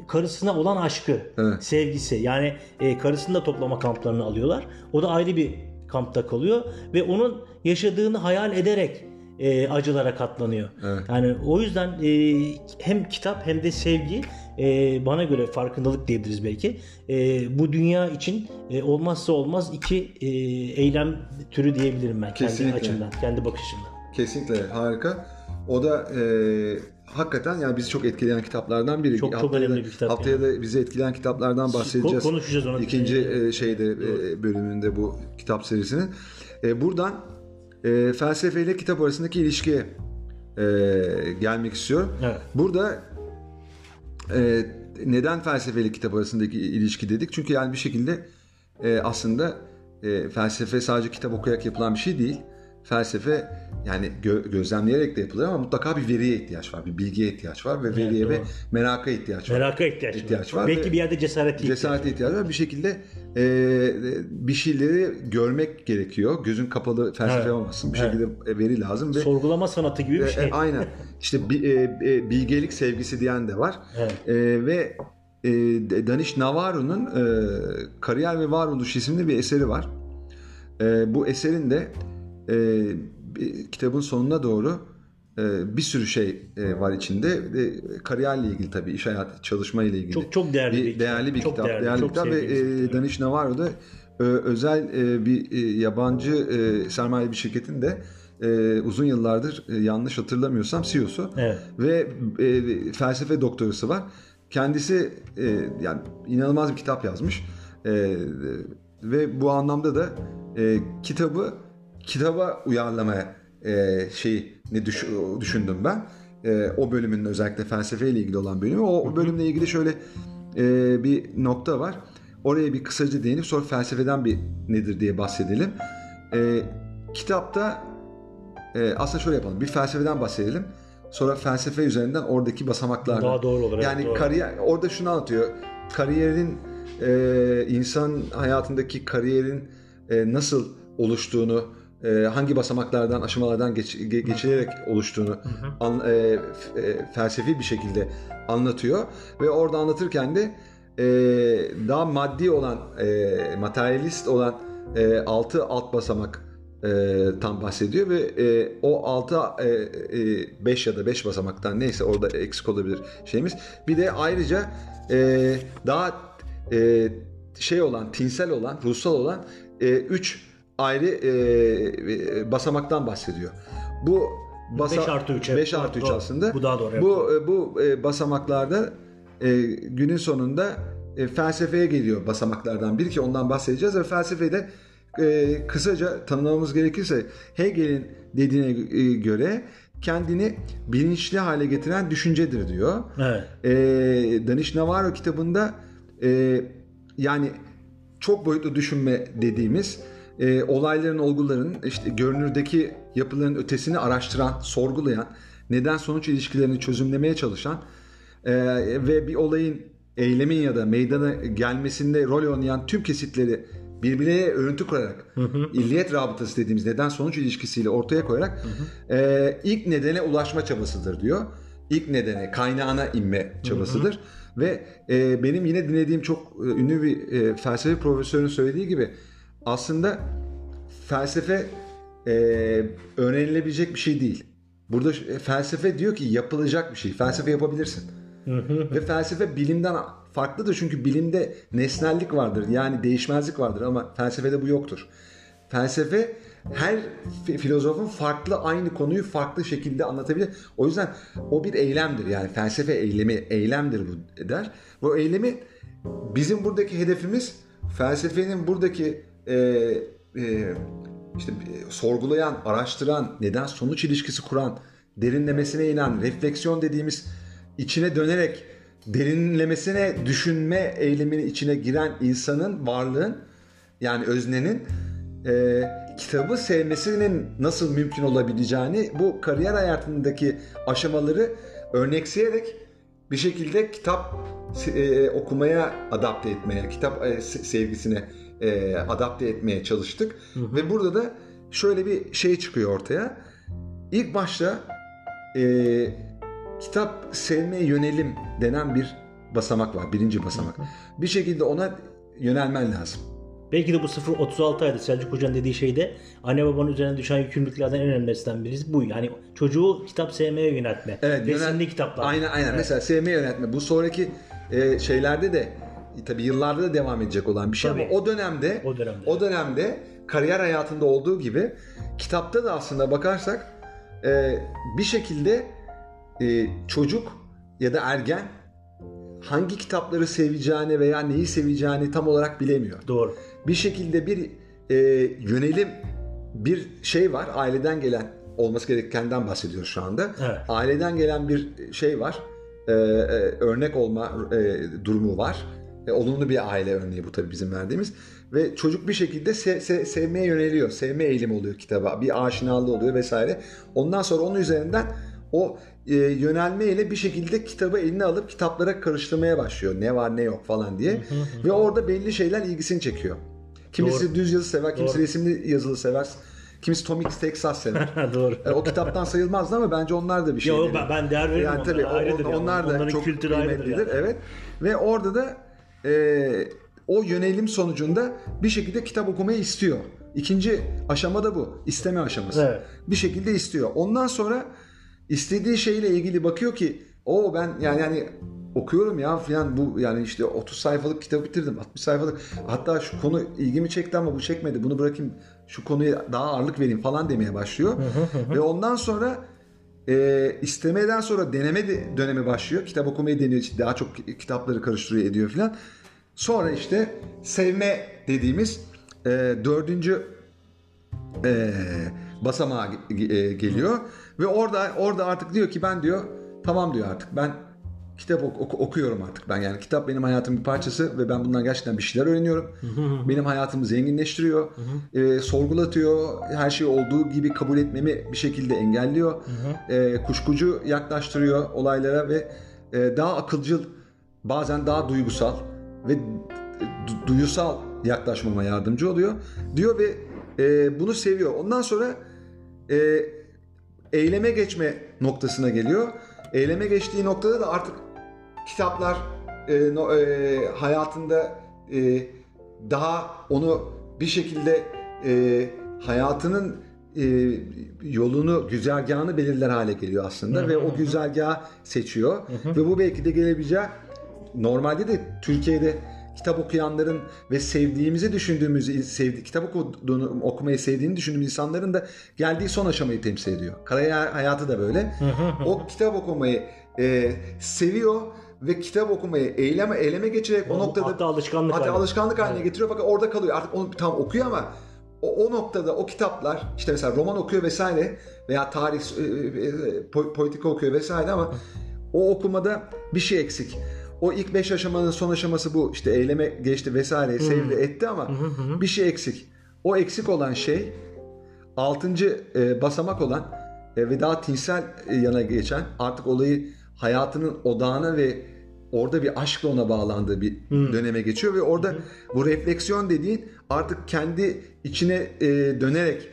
karısına olan aşkı, Evet. sevgisi. Yani e, karısını da toplama kamplarına alıyorlar. O da ayrı bir kampta kalıyor ve onun yaşadığını hayal ederek e, acılara katlanıyor. Evet. Yani o yüzden e, hem kitap hem de sevgi e, bana göre farkındalık diyebiliriz belki. E, bu dünya için e, olmazsa olmaz iki e, eylem türü diyebilirim ben kendi Kesinlikle. açımdan, kendi bakış açımdan. Kesinlikle harika. O da e, hakikaten yani bizi çok etkileyen kitaplardan biri. Çok- çok Haftaya önemli da- bir kitap Haftaya da bizi etkileyen kitaplardan bahsedeceğiz. Ko- konuşacağız onu. İkinci e, şeyde e, bölümünde bu kitap serisinin. E, buradan e, felsefeyle kitap arasındaki ilişkiye e, gelmek istiyorum. Evet. Burada e, neden felsefeyle kitap arasındaki ilişki dedik? Çünkü yani bir şekilde e, aslında e, felsefe sadece kitap okuyarak yapılan bir şey değil. Felsefe yani gö- gözlemleyerek de yapılır ama mutlaka bir veriye ihtiyaç var, bir bilgiye ihtiyaç var ve veriye ve doğru. meraka ihtiyaç var. Meraka ihtiyaç, İhtiyaç var. var Belki ve- bir yerde cesareti ihtiyaç Cesarete ihtiyaç var. Bir şekilde e, bir şeyleri görmek gerekiyor. Gözün kapalı felsefe Evet. olmasın. Bir Evet. şekilde veri lazım ve Sorgulama sanatı gibi bir e, şey. e, aynen. İşte bi- e, e, bilgelik sevgisi diyen de var. Evet. E, ve e, Danish Navarro'nun e, Kariyer ve Varoluş isimli bir eseri var. E, bu eserin de e, bir- kitabın sonuna doğru e, bir sürü şey e, var içinde. E, kariyerle ilgili tabii, iş hayatı, çalışma ile ilgili. Çok çok değerli bir, bir kitap. değerli bir Çok kitap. değerli, Değerli, çok kitap ve bir e. Danish Navarro'da e, özel e, bir e, yabancı e, sermaye bir şirketin de e, uzun yıllardır e, yanlış hatırlamıyorsam CEO'su Evet. ve e, felsefe doktorası var. Kendisi e, yani inanılmaz bir kitap yazmış. E, ve bu anlamda da e, kitabı kitaba uyarlamaya e, şey ne düş- düşündüm ben. E, o bölümün özellikle felsefeyle ilgili olan bölümü. O bölümle ilgili şöyle e, bir nokta var. Oraya bir kısaca değinip sonra felsefeden bir nedir diye bahsedelim. E, kitapta e, aslında şöyle yapalım. Bir felsefeden bahsedelim. Sonra felsefe üzerinden oradaki basamaklardan. Daha doğru olur. evet, Yani doğru. kariyer orada şunu anlatıyor. Kariyerin e, insan hayatındaki kariyerin e, nasıl oluştuğunu, e, hangi basamaklardan, aşamalardan geç- ge- geçilerek oluştuğunu an- e, e, felsefi bir şekilde anlatıyor. Ve orada anlatırken de e, daha maddi olan, e, materyalist olan e, altı alt basamak e, tam bahsediyor. Ve e, o 6 5 ya da 5 basamaktan neyse orada eksik olabilir şeyimiz. Bir de ayrıca e, daha e, şey olan, tinsel olan, ruhsal olan 3 ayrı e, basamaktan bahsediyor. Bu basa- 5 artı 3. 5 artı 3 Doğru. aslında. Bu daha doğru. Bu e, bu e, basamaklarda e, günün sonunda e, felsefeye geliyor basamaklardan biri ki ondan bahsedeceğiz ve felsefede e, kısaca tanımlamamız gerekirse Hegel'in dediğine e, göre kendini bilinçli hale getiren düşüncedir diyor. Evet. E, Danish Navarro kitabında e, yani çok boyutlu düşünme dediğimiz e, olayların, olguların işte görünürdeki yapıların ötesini araştıran, sorgulayan, neden sonuç ilişkilerini çözümlemeye çalışan e, ve bir olayın eylemin ya da meydana gelmesinde rol oynayan tüm kesitleri birbirine örüntü kurarak illiyet rabıtası dediğimiz neden sonuç ilişkisiyle ortaya koyarak e, ilk nedene ulaşma çabasıdır diyor. İlk nedene, kaynağına inme çabasıdır. Ve e, benim yine dinlediğim çok e, ünlü bir e, felsefe profesörünün söylediği gibi aslında felsefe e, öğrenilebilecek bir şey değil. Burada e, felsefe diyor ki yapılacak bir şey. Felsefe yapabilirsin. Ve felsefe bilimden farklıdır çünkü bilimde nesnellik vardır. Yani değişmezlik vardır ama felsefede bu yoktur. Felsefe her fi- filozofun farklı aynı konuyu farklı şekilde anlatabilir. O yüzden o bir eylemdir. Yani felsefe eylemi eylemdir bu der. Bu eylemi bizim buradaki hedefimiz felsefenin buradaki e, e, işte e, sorgulayan, araştıran, neden sonuç ilişkisi kuran, derinlemesine inen, refleksiyon dediğimiz içine dönerek derinlemesine düşünme eyleminin içine giren insanın, varlığın yani öznenin e, kitabı sevmesinin nasıl mümkün olabileceğini bu kariyer hayatındaki aşamaları örnekseyerek bir şekilde kitap e, okumaya adapte etmeye, kitap e, se- sevgisine e, adapte etmeye çalıştık. Ve burada da şöyle bir şey çıkıyor ortaya. İlk başta e, kitap sevmeye yönelim denen bir basamak var. Birinci basamak. Bir şekilde ona yönelmen lazım. Belki de bu 0-36 ayda Selçuk Hoca'nın dediği şeyde anne babanın üzerine düşen yükümlülüklerden en önemlisinden birisi bu. Yani çocuğu kitap sevmeye yöneltme. Evet, yönel- kitaplar. Aynen aynen. Evet. Mesela sevmeyi yönetme. Bu sonraki e, şeylerde de tabii yıllarda da devam edecek olan bir şey Tabii. ama o dönemde O dönemde. o dönemde kariyer hayatında olduğu gibi kitapta da aslında bakarsak e, bir şekilde e, çocuk ya da ergen hangi kitapları seveceğini veya neyi seveceğini tam olarak bilemiyor Doğru. bir şekilde bir e, yönelim bir şey var aileden gelen olması gerekenden bahsediyoruz şu anda. Evet. Aileden gelen bir şey var. E, e, örnek olma e, durumu var. E, olumlu bir aile örneği bu tabii bizim verdiğimiz. Ve çocuk bir şekilde se- se- sevmeye yöneliyor. Sevme eğilimi oluyor kitaba. Bir aşinalığı oluyor vesaire. Ondan sonra onun üzerinden o e, yönelmeyle bir şekilde kitabı eline alıp kitaplara karıştırmaya başlıyor. Ne var ne yok falan diye. Ve orada belli şeyler ilgisini çekiyor. Kimisi Doğru. düz yazı sever, kimisi Doğru. resimli yazılı sever. Kimisi Tomix Texas sever. [LAUGHS] Doğru. E, o kitaptan sayılmazdı ama bence onlar da bir şey. Yo, ben- ben değer veririm Yani onlara, tabii o- ayrıdır yani. onlar da Onların çok kültürü ayrıdır yani. Evet. Ve orada da e, o yönelim sonucunda bir şekilde kitap okumayı istiyor. İkinci aşama da bu. İsteme aşaması. Evet. Bir şekilde istiyor. Ondan sonra istediği şeyle ilgili bakıyor ki o ben yani yani okuyorum ya falan bu yani işte 30 sayfalık kitap bitirdim 60 sayfalık hatta şu konu ilgimi çekti ama bu çekmedi bunu bırakayım şu konuya daha ağırlık vereyim falan demeye başlıyor ve ondan sonra e, istemeden sonra deneme de- dönemi başlıyor. Kitap okumayı deniyor işte daha çok kitapları karıştırıyor ediyor falan sonra işte sevme dediğimiz e, dördüncü e, basamağa e, geliyor. Ve orada orada artık diyor ki ben diyor tamam diyor artık ben kitap ok- oku- okuyorum artık ben yani kitap benim hayatımın bir parçası ve ben bundan gerçekten bir şeyler öğreniyorum. [LAUGHS] benim hayatımı zenginleştiriyor, [LAUGHS] e, sorgulatıyor, her şeyi olduğu gibi kabul etmemi bir şekilde engelliyor, [LAUGHS] e, kuşkucu yaklaştırıyor olaylara ve e, daha akılcıl, bazen daha duygusal ve du- duyusal yaklaşmama yardımcı oluyor diyor ve e, bunu seviyor. Ondan sonra e, eyleme geçme noktasına geliyor. Eyleme geçtiği noktada da artık kitaplar e, no- e, hayatında e, daha onu bir şekilde e, hayatının e, yolunu, güzergahını belirler hale geliyor aslında ve o güzergahı seçiyor ve bu belki de gelebileceği normalde de Türkiye'de kitap okuyanların ve sevdiğimizi düşündüğümüz, sevdi, kitap okuduğunu, okumayı sevdiğini düşündüğümüz insanların da geldiği son aşamayı temsil ediyor. Kariyer hayatı da böyle. o kitap okumayı e, seviyor ve kitap okumayı eyleme eyleme geçerek o, O- noktada hatta alışkanlık hatta haline. alışkanlık haline getiriyor fakat orada kalıyor. Artık onu tam okuyor ama o, o noktada o kitaplar işte mesela roman okuyor vesaire veya tarih e, e, po- politika okuyor vesaire ama o okumada bir şey eksik. O ilk beş aşamanın son aşaması bu. İşte eyleme geçti vesaire sevdi etti ama bir şey eksik. O eksik olan şey altıncı e, basamak olan e, ve daha tinsel e, yana geçen artık olayı hayatının odağına ve orada bir aşkla ona bağlandığı bir döneme geçiyor ve orada bu refleksiyon dediğin artık kendi içine e, dönerek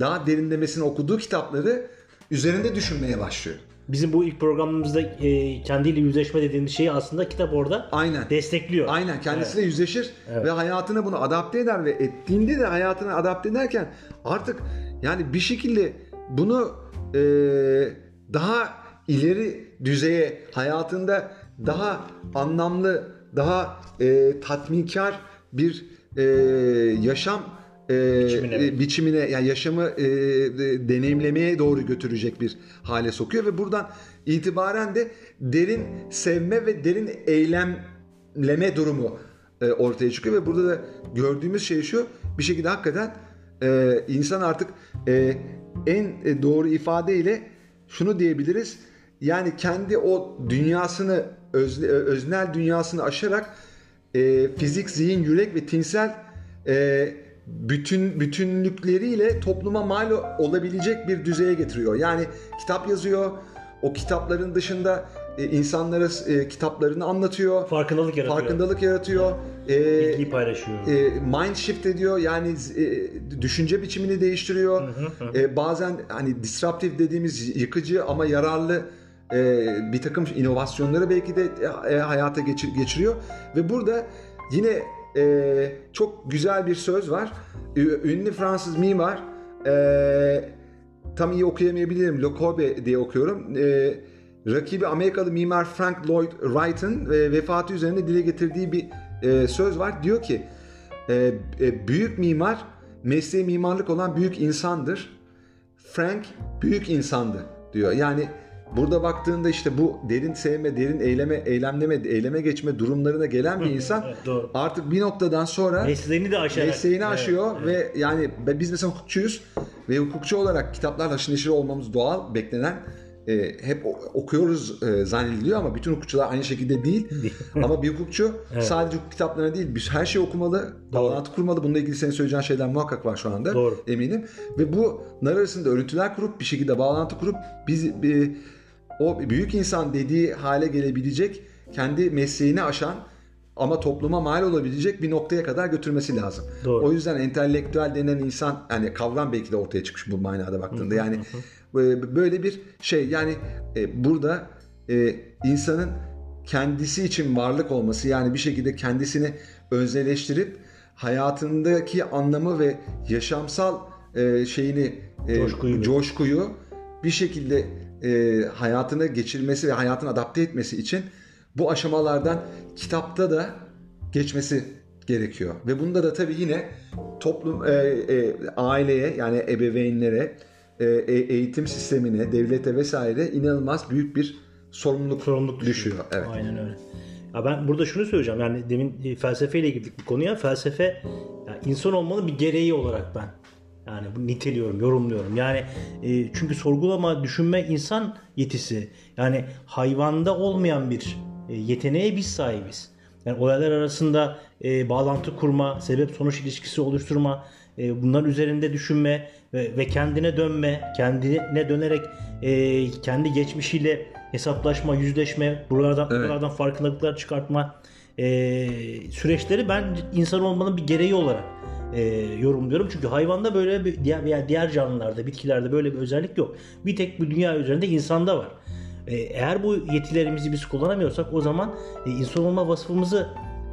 daha derinlemesine okuduğu kitapları üzerinde düşünmeye başlıyor. Bizim bu ilk programımızda e, kendiyle yüzleşme dediğimiz şeyi aslında kitap orada Aynen. destekliyor. Aynen kendisiyle yüzleşir ve hayatına bunu adapte eder ve ettiğinde de hayatına adapte ederken artık yani bir şekilde bunu e, daha ileri düzeye hayatında daha anlamlı, daha e, tatminkar bir e, yaşam e, Biçimine. e, biçimine yani yaşamı e, deneyimlemeye doğru götürecek bir hale sokuyor ve buradan itibaren de derin sevme ve derin eylemleme durumu e, ortaya çıkıyor ve burada da gördüğümüz şey şu bir şekilde hakikaten e, insan artık e, en doğru ifadeyle şunu diyebiliriz yani kendi o dünyasını özne- öznel dünyasını aşarak e, fizik, zihin, yürek ve tinsel e, bütün bütünlükleriyle topluma mal olabilecek bir düzeye getiriyor. Yani kitap yazıyor. O kitapların dışında e, insanlara e, kitaplarını anlatıyor. Farkındalık yaratıyor. Farkındalık yaratıyor. E, Bilgiyi paylaşıyor. e, mind shift ediyor yani e, düşünce biçimini değiştiriyor. E, bazen hani disruptive dediğimiz yıkıcı ama yararlı e, bir takım inovasyonları belki de e, hayata geçir- geçiriyor ve burada yine e, çok güzel bir söz var. Ünlü Fransız mimar e, tam iyi okuyamayabilirim. Le Corbusier diye okuyorum. E, rakibi Amerikalı mimar Frank Lloyd Wright'ın e, vefatı üzerinde dile getirdiği bir e, söz var. Diyor ki e, e, büyük mimar mesleği mimarlık olan büyük insandır. Frank büyük insandı diyor. Yani burada baktığında işte bu derin sevme, derin eyleme, eylemleme, eyleme geçme durumlarına gelen bir insan Evet, doğru. artık bir noktadan sonra Mesleğini de aşarak. mesleğini Evet, aşıyor evet. ve yani biz mesela hukukçuyuz ve hukukçu olarak kitaplarla haşır neşir olmamız doğal, beklenen e, hep okuyoruz e, zannediliyor ama bütün hukukçular aynı şekilde değil. [LAUGHS] ama bir hukukçu sadece hukuk kitaplarına değil, biz her şeyi okumalı, bağlantı kurmalı. Bununla ilgili senin söyleyeceğin şeyler muhakkak var şu anda. Doğru. Eminim. Ve bunlar arasında örüntüler kurup bir şekilde bağlantı kurup biz bir, o büyük insan dediği hale gelebilecek, kendi mesleğini aşan ama topluma mal olabilecek bir noktaya kadar götürmesi lazım. Doğru. O yüzden entelektüel denen insan yani kavram belki de ortaya çıkmış bu manada baktığında. Yani e, böyle bir şey yani e, burada e, insanın kendisi için varlık olması yani bir şekilde kendisini özneleştirip hayatındaki anlamı ve yaşamsal şeyini Coşkuyu. coşkuyu bir şekilde e, hayatına geçirmesi ve hayatına adapte etmesi için bu aşamalardan kitapta da geçmesi gerekiyor. Ve bunda da tabii yine toplum, e, e, aileye yani ebeveynlere, e, e- eğitim sistemine, devlete vesaire inanılmaz büyük bir sorumluluk, Sorumluluk düşüyor. düşüyor. Evet. Aynen öyle. Ya ben burada şunu söyleyeceğim. Yani demin e, felsefeyle girdik bu konuya. Felsefe yani insan olmanın bir gereği olarak ben yani bu niteliyorum, yorumluyorum. Yani e, çünkü sorgulama, düşünme insan yetisi. Yani hayvanda olmayan bir e, yeteneğe biz sahibiz. Yani olaylar arasında e, bağlantı kurma, sebep sonuç ilişkisi oluşturma, e, bunlar üzerinde düşünme ve, ve kendine dönme, kendine dönerek e, kendi geçmişiyle hesaplaşma, yüzleşme, buralardan, Evet. buralardan farkındalıklar çıkartma e, süreçleri ben insan olmanın bir gereği olarak e, yorumluyorum. Çünkü hayvanda böyle bir diğer veya diğer canlılarda, bitkilerde böyle bir özellik yok. Bir tek bu dünya üzerinde insanda var. E, eğer bu yetilerimizi biz kullanamıyorsak o zaman e, insan olma vasfımızı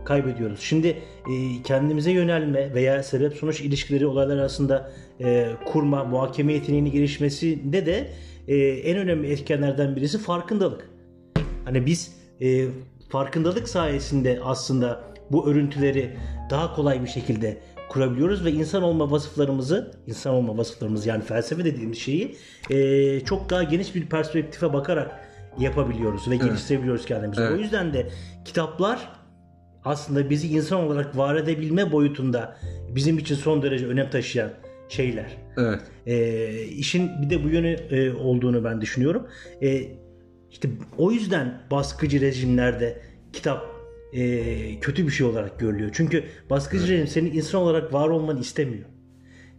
kaybediyoruz. Şimdi e, kendimize yönelme veya sebep sonuç ilişkileri olaylar arasında e, kurma, muhakeme yeteneğini gelişmesinde de e, en önemli etkenlerden birisi farkındalık. Hani biz e, farkındalık sayesinde aslında bu örüntüleri daha kolay bir şekilde kurabiliyoruz ve insan olma vasıflarımızı, insan olma vasıflarımız yani felsefe dediğimiz şeyi e, çok daha geniş bir perspektife bakarak yapabiliyoruz ve geliştirebiliyoruz kendimizi. Evet. O yüzden de kitaplar aslında bizi insan olarak var edebilme boyutunda bizim için son derece önem taşıyan şeyler. Evet. E, işin bir de bu yönü e, olduğunu ben düşünüyorum. E, işte o yüzden baskıcı rejimlerde kitap e, kötü bir şey olarak görülüyor. Çünkü baskıcı rejim senin insan olarak var olmanı istemiyor.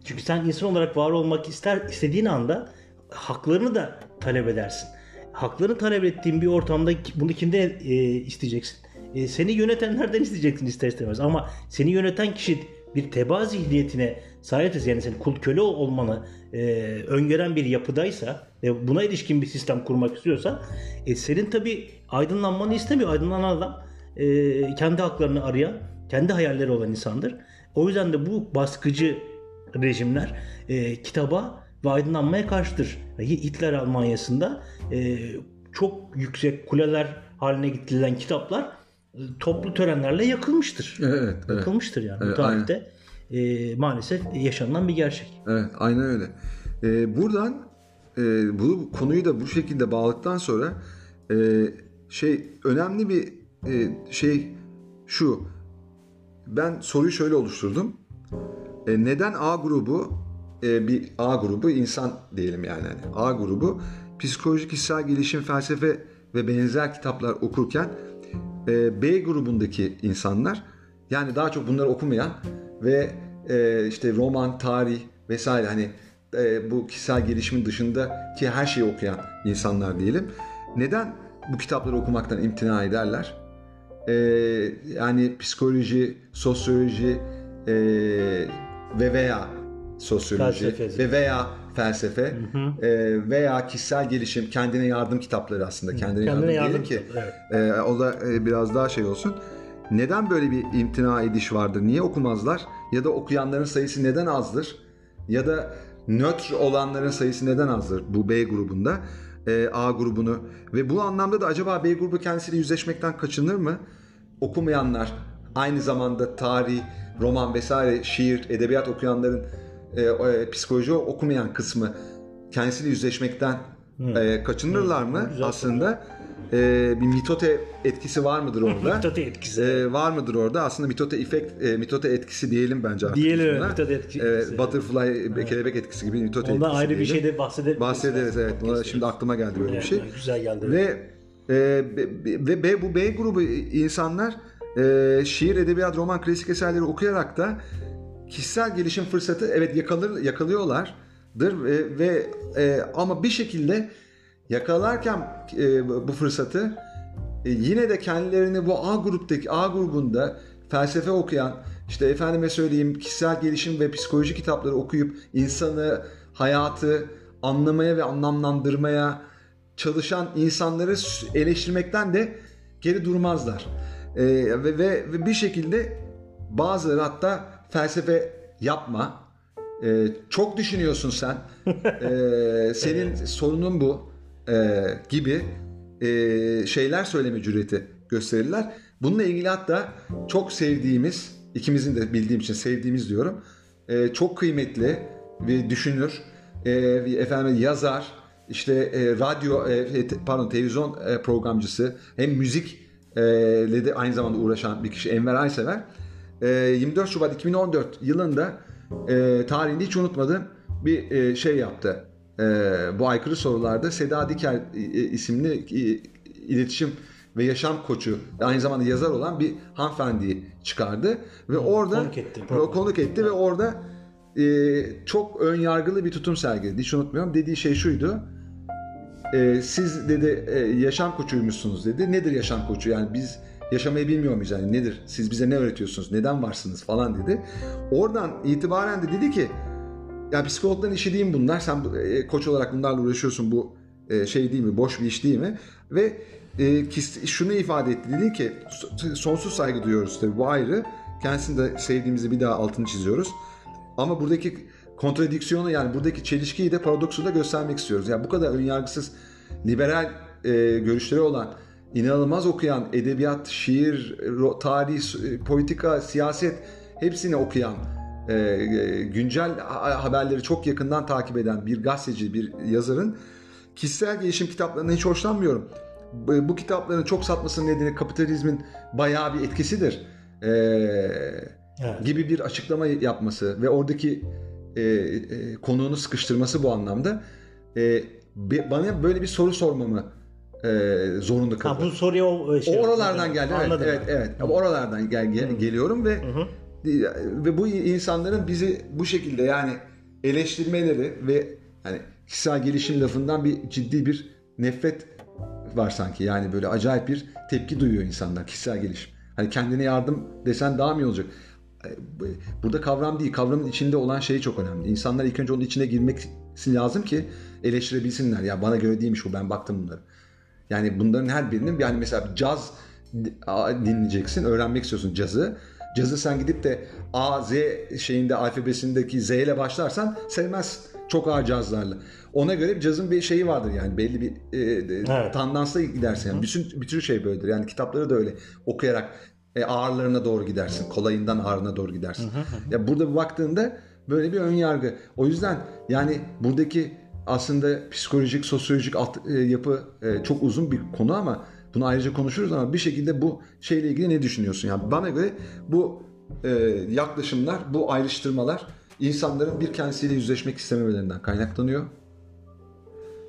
Çünkü sen insan olarak var olmak ister istediğin anda haklarını da talep edersin. Haklarını talep ettiğin bir ortamda bunu kimden e, isteyeceksin? E, seni yönetenlerden isteyeceksin ister istemez. Ama seni yöneten kişi bir teba zihniyetine sahipse yani senin kul köle olmanı e, öngören bir yapıdaysa ve buna ilişkin bir sistem kurmak istiyorsa e, senin tabi aydınlanmanı istemiyor. Aydınlanan adam e, kendi haklarını arayan, kendi hayalleri olan insandır. O yüzden de bu baskıcı rejimler e, kitaba ve aydınlanmaya karşıdır. Hitler Almanya'sında e, çok yüksek kuleler haline getirilen kitaplar e, toplu törenlerle yakılmıştır. Evet, evet. Yakılmıştır yani. Bu Evet, tarihte e, maalesef yaşanılan bir gerçek. Evet, aynen öyle. Ee, buradan e, bu konuyu da bu şekilde bağladıktan sonra e, şey önemli bir e, şey şu. Ben soruyu şöyle oluşturdum. E, neden A grubu e, bir A grubu insan diyelim yani hani A grubu psikolojik kişisel gelişim felsefe ve benzer kitaplar okurken e, B grubundaki insanlar yani daha çok bunları okumayan ve e, işte roman, tarih vesaire hani e, bu kişisel gelişimin dışındaki her şeyi okuyan insanlar diyelim. Neden bu kitapları okumaktan imtina ederler? E, yani psikoloji, sosyoloji e, ve veya sosyoloji Felsefe. ve veya felsefe e, veya kişisel gelişim, kendine yardım kitapları aslında. Kendine, Kendine yardım, yardım ki evet. e, o da e, biraz daha şey olsun. Neden böyle bir imtina ediş vardır? Niye okumazlar? Ya da okuyanların sayısı neden azdır? Ya da nötr olanların sayısı neden azdır bu B grubunda? E, A grubunu ve bu anlamda da acaba B grubu kendisiyle yüzleşmekten kaçınır mı? Okumayanlar aynı zamanda tarih, roman vesaire şiir, edebiyat okuyanların e, e, psikoloji okumayan kısmı kendisiyle yüzleşmekten e, kaçınırlar mı Güzel aslında? E, bir mitote etkisi var mıdır orada? [LAUGHS] Mitote etkisi. E, var mıdır orada? Aslında mitote efekt, e, mitote etkisi diyelim bence. artık Diyelim, buna. mitote etkisi. Evet, butterfly, kelebek etkisi gibi mitote Ondan etkisi ayrı bir diyelim. şeyde bahsedelim. Bahsederiz evet. Ona şimdi aklıma geldi böyle Evet, bir şey. Güzel geldi. Ve e, ve B, bu B grubu insanlar e, şiir, edebiyat, roman, klasik eserleri okuyarak da kişisel gelişim fırsatı evet yakalır yakalıyorlardır ve, ve e, ama bir şekilde yakalarken e, bu fırsatı e, yine de kendilerini bu A gruptaki A grubunda felsefe okuyan işte efendime söyleyeyim kişisel gelişim ve psikoloji kitapları okuyup insanı, hayatı anlamaya ve anlamlandırmaya çalışan insanları eleştirmekten de geri durmazlar. E, ve, ve, ve bir şekilde bazıları hatta felsefe yapma, e, çok düşünüyorsun sen, [LAUGHS] e, senin sorunun bu e, gibi e, şeyler söyleme cüreti gösterirler. Bununla ilgili hatta çok sevdiğimiz, ikimizin de bildiğim için sevdiğimiz diyorum, e, çok kıymetli ve düşünür, e, efendim yazar, işte e, radyo, e, pardon televizyon e, programcısı, hem müzik e, de aynı zamanda uğraşan bir kişi Enver Aysever. E, 24 Şubat 2014 yılında e, tarihinde hiç unutmadığım bir e, şey yaptı. E, bu aykırı sorularda Seda Diker e, isimli e, iletişim ve yaşam koçu ve aynı zamanda yazar olan bir hanımefendiyi çıkardı ve orada konuk etti konuk etti ve orada e, çok ön yargılı bir tutum sergiledi. Hiç unutmuyorum. Dediği şey şuydu. E, siz dedi e, yaşam koçuymuşsunuz dedi. Nedir yaşam koçu? Yani biz yaşamayı bilmiyor muyuz? Yani nedir? Siz bize ne öğretiyorsunuz? Neden varsınız falan dedi. Oradan itibaren de dedi ki ya psikologların işi değil mi bunlar? Sen e, koç olarak bunlarla uğraşıyorsun. Bu e, şey değil mi? Boş bir iş değil mi? Ve e, şunu ifade etti. Dedi ki "So- sonsuz saygı duyuyoruz tabii bu ayrı. Kendisini de sevdiğimizi bir daha altını çiziyoruz. Ama buradaki kontradiksiyonu yani buradaki çelişkiyi de paradoksu da göstermek istiyoruz. Yani bu kadar önyargısız liberal e, görüşleri olan inanılmaz okuyan edebiyat, şiir, tarih, e, politika, siyaset hepsini okuyan e, e, güncel ha- haberleri çok yakından takip eden bir gazeteci, bir yazarın kişisel gelişim kitaplarından hiç hoşlanmıyorum. Bu, kitapların çok satmasının nedeni kapitalizmin bayağı bir etkisidir. Evet. gibi bir açıklama yapması ve oradaki e, e, konuğunu sıkıştırması bu anlamda e, be- bana böyle bir soru sormamı e, zorunda Ha, kıldı. bu soruya o o şey, oralardan geldi. Evet, evet, evet. Ama Oralardan gel, gel- geliyorum ve ve bu insanların bizi bu şekilde yani eleştirmeleri ve yani kişisel gelişim lafından bir ciddi bir nefret var sanki. Yani böyle acayip bir tepki duyuyor insanlar kişisel gelişim. Hani kendine yardım desen daha mı iyi olacak? Burada kavram değil, kavramın içinde olan şey çok önemli. İnsanlar ilk önce onun içine girmesi lazım ki eleştirebilsinler. Ya bana göre değilmiş bu, ben baktım bunlara. Yani bunların her birinin yani mesela caz dinleyeceksin, öğrenmek istiyorsun cazı. Cazı sen gidip de A, Z şeyinde alfabesindeki Z ile başlarsan sevmez çok ağır cazlarla. Ona göre cazın bir şeyi vardır yani belli bir e, Evet. tandansla gidersin. Yani bütün bütün şey böyledir. Yani kitapları da öyle okuyarak e, ağırlarına doğru gidersin. Kolayından ağırına doğru gidersin. Ya burada baktığında böyle bir ön yargı. O yüzden yani buradaki aslında psikolojik, sosyolojik alt, e, yapı e, çok uzun bir konu ama bunu ayrıca konuşuruz ama bir şekilde bu şeyle ilgili ne düşünüyorsun? Yani bana göre bu e, yaklaşımlar, bu ayrıştırmalar insanların bir kendisiyle yüzleşmek istememelerinden kaynaklanıyor.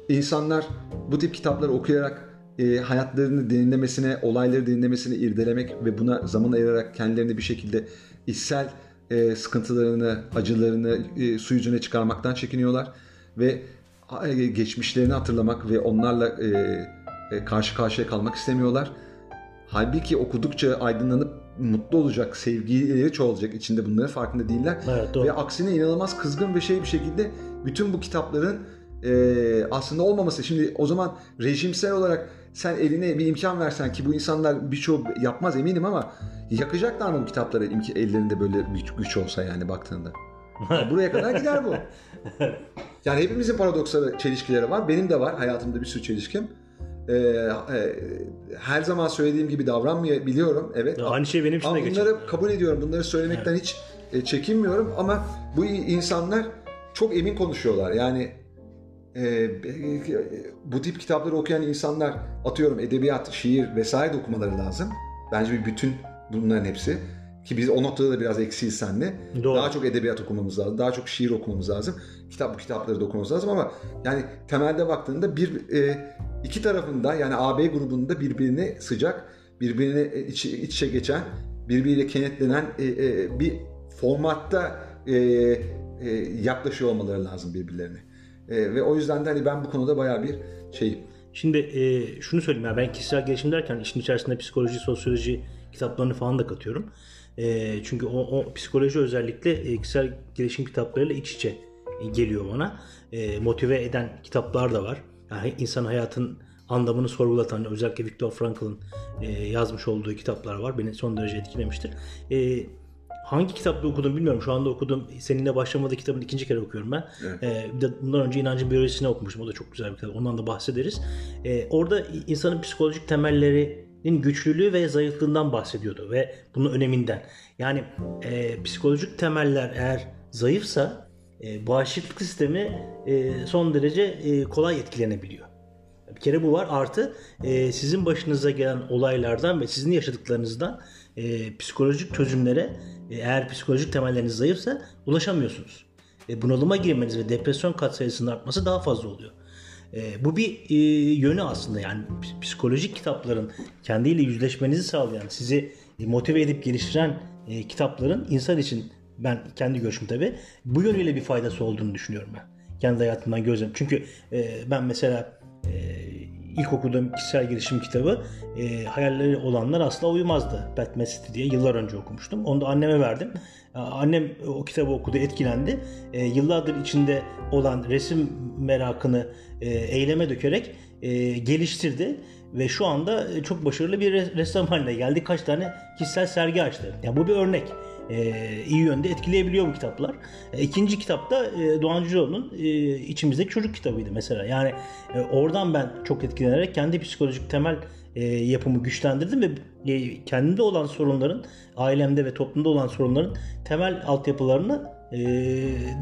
İnsanlar bu tip kitapları okuyarak e, hayatlarını derinlemesine, olayları derinlemesine irdelemek ve buna zaman ayırarak kendilerini bir şekilde içsel e, sıkıntılarını, acılarını e, su yüzüne çıkarmaktan çekiniyorlar ve e, geçmişlerini hatırlamak ve onlarla e, karşı karşıya kalmak istemiyorlar. Halbuki okudukça aydınlanıp mutlu olacak, sevgileri çoğalacak içinde bunların farkında değiller. Evet, doğru. Ve aksine inanılmaz kızgın ve şey bir şekilde bütün bu kitapların e, aslında olmaması. Şimdi o zaman rejimsel olarak sen eline bir imkan versen ki bu insanlar birçoğu yapmaz eminim ama yakacaklar mı bu kitapları ellerinde böyle güç, güç olsa yani baktığında? Ya [LAUGHS] Buraya kadar gider bu. [LAUGHS] Yani hepimizin paradoksları, çelişkileri var. Benim de var hayatımda bir sürü çelişkim. Ee, e, her zaman söylediğim gibi davranmayabiliyorum. Evet. Ya aynı şey benim için de geçerli. bunları kabul ediyorum. Bunları söylemekten hiç e, çekinmiyorum ama bu insanlar çok emin konuşuyorlar. Yani e, bu tip kitapları okuyan insanlar atıyorum edebiyat, şiir vesaire de okumaları lazım. Bence bir bütün bunların hepsi. Ki biz o noktada da biraz eksiyiz senle. Doğru. Daha çok edebiyat okumamız lazım. Daha çok şiir okumamız lazım. Kitap bu kitapları da okumamız lazım ama yani temelde baktığında bir e, iki tarafında yani AB grubunda birbirine sıcak, birbirine iç, iç içe geçen, birbiriyle kenetlenen e, e, bir formatta e, e, yaklaşıyor olmaları lazım birbirlerine. E, ve o yüzden de hani ben bu konuda bayağı bir şey Şimdi e, şunu söyleyeyim ya ben kişisel gelişim derken işin içerisinde psikoloji, sosyoloji kitaplarını falan da katıyorum. E, çünkü o, o psikoloji özellikle e, kişisel gelişim kitaplarıyla iç içe e, geliyor bana. E, motive eden kitaplar da var. Yani insan hayatın anlamını sorgulatan özellikle Viktor Frankl'ın e, yazmış olduğu kitaplar var. Beni son derece etkilemiştir. E, hangi kitapta okudum bilmiyorum. Şu anda okudum. Seninle başlamadığı kitabın ikinci kere okuyorum ben. Evet. Bir de bundan önce inancın biyolojisini okumuştum. O da çok güzel bir kitap. Ondan da bahsederiz. Ee, orada insanın psikolojik temellerinin güçlülüğü ve zayıflığından bahsediyordu ve bunun öneminden. Yani e, psikolojik temeller eğer zayıfsa e, bağışıklık sistemi e, son derece e, kolay etkilenebiliyor. Bir kere bu var. Artı e, sizin başınıza gelen olaylardan ve sizin yaşadıklarınızdan e, psikolojik çözümlere e, eğer psikolojik temelleriniz zayıfsa ulaşamıyorsunuz. E, bunalıma girmeniz ve depresyon katsayısının artması daha fazla oluyor. E, bu bir e, yönü aslında yani ps- psikolojik kitapların kendiyle yüzleşmenizi sağlayan, sizi motive edip geliştiren e, kitapların insan için ben kendi görüşüm tabii bu yönüyle bir faydası olduğunu düşünüyorum ben. Kendi hayatımdan gözlem. Çünkü e, ben mesela e, ilk okuduğum kişisel gelişim kitabı e, hayalleri olanlar asla uyumazdı. Batman City diye yıllar önce okumuştum. Onu da anneme verdim. E, Annem o kitabı okudu, etkilendi. E, yıllardır içinde olan resim merakını e, eyleme dökerek e, geliştirdi ve şu anda e, çok başarılı bir res- ressam haline geldi. Kaç tane kişisel sergi açtı. Yani bu bir örnek. E, iyi yönde etkileyebiliyor bu kitaplar. E, ikinci kitapta e, Doğan Cüceloğlu'nun e, içimizdeki çocuk kitabıydı mesela. Yani e, oradan ben çok etkilenerek kendi psikolojik temel e, yapımı güçlendirdim ve e, kendimde olan sorunların, ailemde ve toplumda olan sorunların temel altyapılarını e,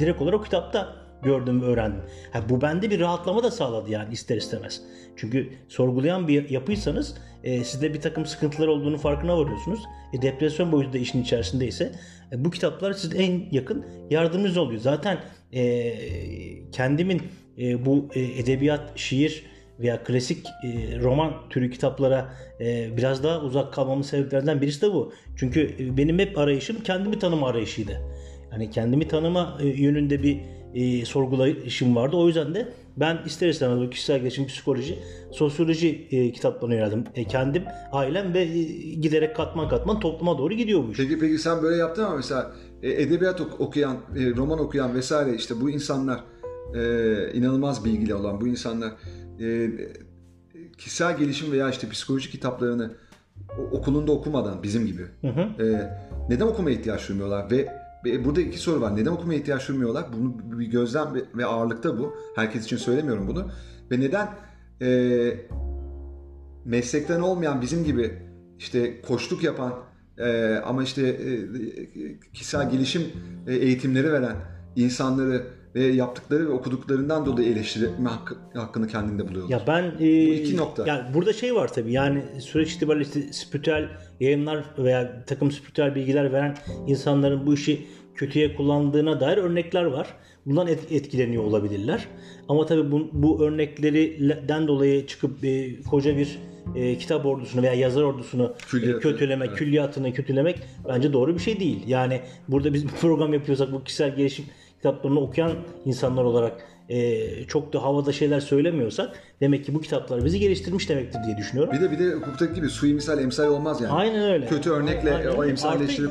direkt olarak o kitapta gördüm ve öğrendim. Ha, bu bende bir rahatlama da sağladı yani ister istemez. Çünkü sorgulayan bir yapıysanız e, sizde bir takım sıkıntılar olduğunu farkına varıyorsunuz. E, depresyon boyutu da işin içerisindeyse e, bu kitaplar size en yakın yardımcınız oluyor. Zaten e, kendimin e, bu e, edebiyat, şiir veya klasik e, roman türü kitaplara e, biraz daha uzak kalmamın sebeplerinden birisi de bu. Çünkü e, benim hep arayışım kendimi tanıma arayışıydı. Yani kendimi tanıma e, yönünde bir e, sorgulayışım vardı. O yüzden de ben ister istemez bu kişisel gelişim, psikoloji, sosyoloji e, kitaplarına yöneldim. E, kendim, ailem ve e, giderek katman katman topluma doğru gidiyor bu iş. Peki peki sen böyle yaptın ama mesela e, edebiyat ok- okuyan, e, roman okuyan vesaire işte bu insanlar e, inanılmaz bilgili olan bu insanlar e, kişisel gelişim veya işte psikoloji kitaplarını okulunda okumadan bizim gibi Hı hı. e, neden okumaya ihtiyaç duymuyorlar ve burada iki soru var. Neden okumaya ihtiyaç duymuyorlar? Bunu bir gözlem ve, ağırlıkta bu. Herkes için söylemiyorum bunu. Ve neden e, meslekten olmayan bizim gibi işte koçluk yapan e, ama işte e, kişisel gelişim e, eğitimleri veren insanları ve yaptıkları ve okuduklarından dolayı eleştirme hakkı, hakkını kendinde buluyorlar. Ya ben e, iki nokta. Yani burada şey var tabii yani süreç itibariyle işte spiritüel yayınlar veya takım spiritüel bilgiler veren insanların bu işi kötüye kullandığına dair örnekler var. Bundan et- etkileniyor olabilirler. Ama tabii bu, bu örneklerden dolayı çıkıp e, koca bir e, kitap ordusunu veya yazar ordusunu e, Külliyatı, kötülemek, evet. külliyatını kötülemek bence doğru bir şey değil. Yani burada biz bir program yapıyorsak bu kişisel gelişim kitaplarını okuyan insanlar olarak e, çok da havada şeyler söylemiyorsak demek ki bu kitaplar bizi geliştirmiş demektir diye düşünüyorum. Bir de bir de hukuktaki gibi suimisal emsal olmaz yani. Aynen öyle. Kötü örnekle Aynen. o emsalleştirip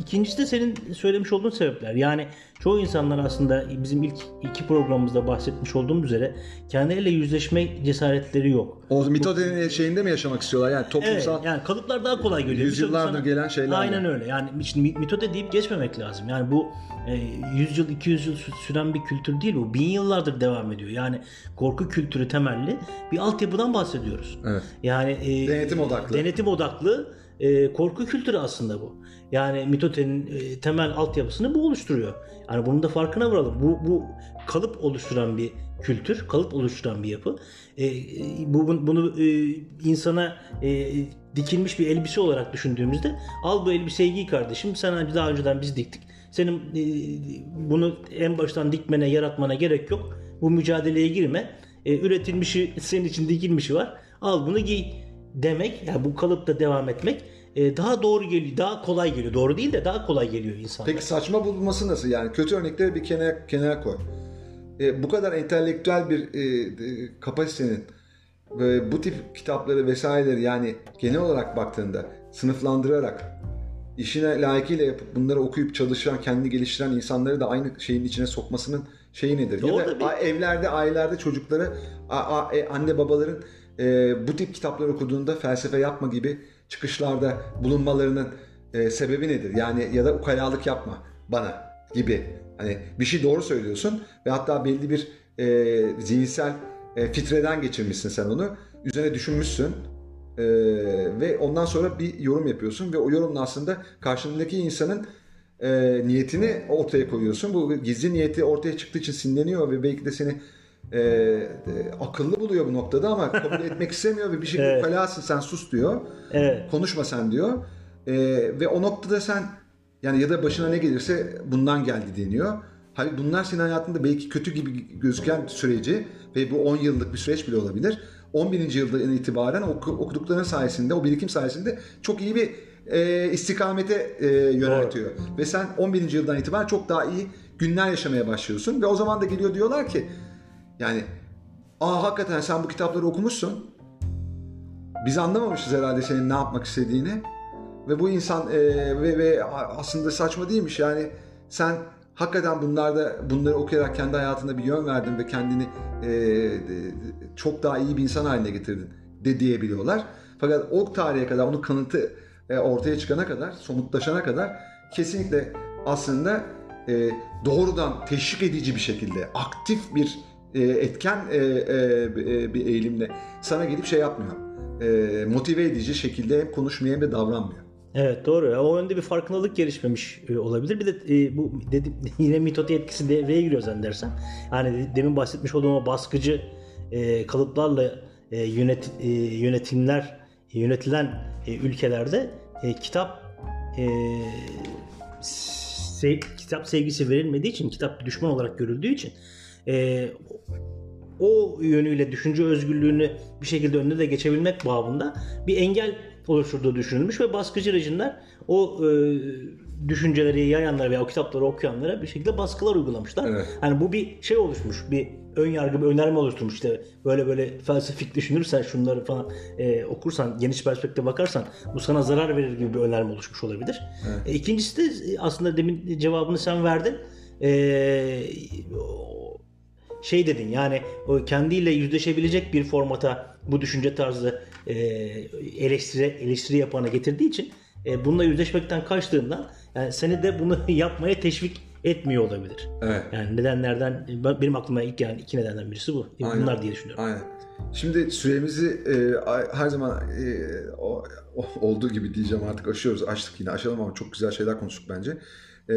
ikincisi de senin söylemiş olduğun sebepler. Yani çoğu insanlar aslında bizim ilk iki programımızda bahsetmiş olduğum üzere kendileriyle yüzleşme cesaretleri yok. o mitodenin şeyinde mi yaşamak istiyorlar yani Evet, toplumsal yani kalıplar daha kolay geliyor. Yüzyıllardır Birçok gelen şeylerle. Aynen öyle. Yani şimdi mitode deyip geçmemek lazım. Yani bu e, 100 yıl 200 yıl sü- süren bir kültür değil bu. Bin yıllardır devam ediyor. Yani korku kültürü temelli bir altyapıdan bahsediyoruz. Evet. Yani e, Denetim odaklı. Denetim odaklı e, korku kültürü aslında bu. Yani mitotenin e, temel altyapısını bu oluşturuyor. Yani bunun da farkına varalım. Bu, bu kalıp oluşturan bir kültür, kalıp oluşturan bir yapı. E, bu bunu e, insana e, dikilmiş bir elbise olarak düşündüğümüzde al bu elbiseyi giy kardeşim. Sen daha önceden biz diktik. Senin e, bunu en baştan dikmene, yaratmana gerek yok. Bu mücadeleye girme. E, üretilmişi senin için dikilmişi var. Al bunu giy demek. Yani bu kalıpta devam etmek e, daha doğru geliyor, daha kolay geliyor. Doğru değil de daha kolay geliyor insanlara. Peki saçma bulunması nasıl? Yani kötü örnekleri bir kenara, kenara koy. E, bu kadar entelektüel bir e, e, kapasitenin ve bu tip kitapları vesaireleri yani genel olarak baktığında sınıflandırarak işine layıkıyla yapıp bunları okuyup çalışan, kendini geliştiren insanları da aynı şeyin içine sokmasının şeyi nedir? Ya da bir... evlerde, ailelerde çocukları a, a, e, anne babaların e, bu tip kitaplar okuduğunda felsefe yapma gibi çıkışlarda bulunmalarının e, sebebi nedir? Yani ya da ukalalık yapma bana gibi. Hani bir şey doğru söylüyorsun ve hatta belli bir e, zihinsel e, fitreden geçirmişsin sen onu. Üzerine düşünmüşsün e, ve ondan sonra bir yorum yapıyorsun ve o yorumla aslında karşındaki insanın e, niyetini ortaya koyuyorsun. Bu gizli niyeti ortaya çıktığı için sinirleniyor ve belki de seni e, e, akıllı buluyor bu noktada ama kabul etmek [LAUGHS] istemiyor ve bir şekilde evet. kalasın sen sus diyor. Evet. Konuşma sen diyor. E, ve o noktada sen yani ya da başına ne gelirse bundan geldi deniyor. Hani bunlar senin hayatında belki kötü gibi gözüken süreci ve bu 10 yıllık bir süreç bile olabilir. 11. yıldan itibaren okudukların sayesinde, o birikim sayesinde çok iyi bir e, istikamete e, yöneltiyor. Doğru. Ve sen 11. yıldan itibaren çok daha iyi günler yaşamaya başlıyorsun. Ve o zaman da geliyor diyorlar ki yani aa hakikaten sen bu kitapları okumuşsun. Biz anlamamışız herhalde senin ne yapmak istediğini. Ve bu insan e, ve, ve aslında saçma değilmiş yani sen hakikaten bunlarda bunları okuyarak kendi hayatında bir yön verdin ve kendini e, çok daha iyi bir insan haline getirdin de diyebiliyorlar. Fakat o tarihe kadar onun kanıtı e, ortaya çıkana kadar, somutlaşana kadar kesinlikle aslında e, doğrudan teşvik edici bir şekilde aktif bir e, etken e, e, bir eğilimle sana gelip şey yapmıyor. E, motive edici şekilde hem konuşmuyor hem de davranmıyor. Evet doğru. O yönde bir farkındalık gelişmemiş e, olabilir. Bir de e, bu dedim, [LAUGHS] yine mitote etkisi devreye giriyor zannedersem. Yani demin bahsetmiş olduğum o baskıcı e, kalıplarla e, yönet, e, yönetimler yönetilen e, ülkelerde e, kitap e, se, kitap sevgisi verilmediği için kitap düşman olarak görüldüğü için e, o yönüyle düşünce özgürlüğünü bir şekilde önüne de geçebilmek babında bir engel oluşturduğu düşünülmüş ve baskıcı rejimler o e, düşünceleri yayanlara veya o kitapları okuyanlara bir şekilde baskılar uygulamışlar. Evet. Hani bu bir şey oluşmuş, bir ön yargı, bir önerme oluşturmuş. İşte böyle böyle felsefik düşünürsen, şunları falan e, okursan, geniş perspektif bakarsan bu sana zarar verir gibi bir önerme oluşmuş olabilir. Evet. E, ikincisi de aslında demin cevabını sen verdin. E, şey dedin yani o kendiyle yüzleşebilecek bir formata bu düşünce tarzı e, eleştiri eleştiri yapana getirdiği için e, bununla yüzleşmekten kaçtığından yani seni de bunu [LAUGHS] yapmaya teşvik etmiyor olabilir. Evet. Yani nedenlerden benim aklıma ilk gelen iki nedenden birisi bu. E, Aynen. Bunlar diye düşünüyorum. Aynen. Şimdi süremizi e, her zaman e, o, olduğu gibi diyeceğim artık aşıyoruz. Açtık yine aşalım ama çok güzel şeyler konuştuk bence. E,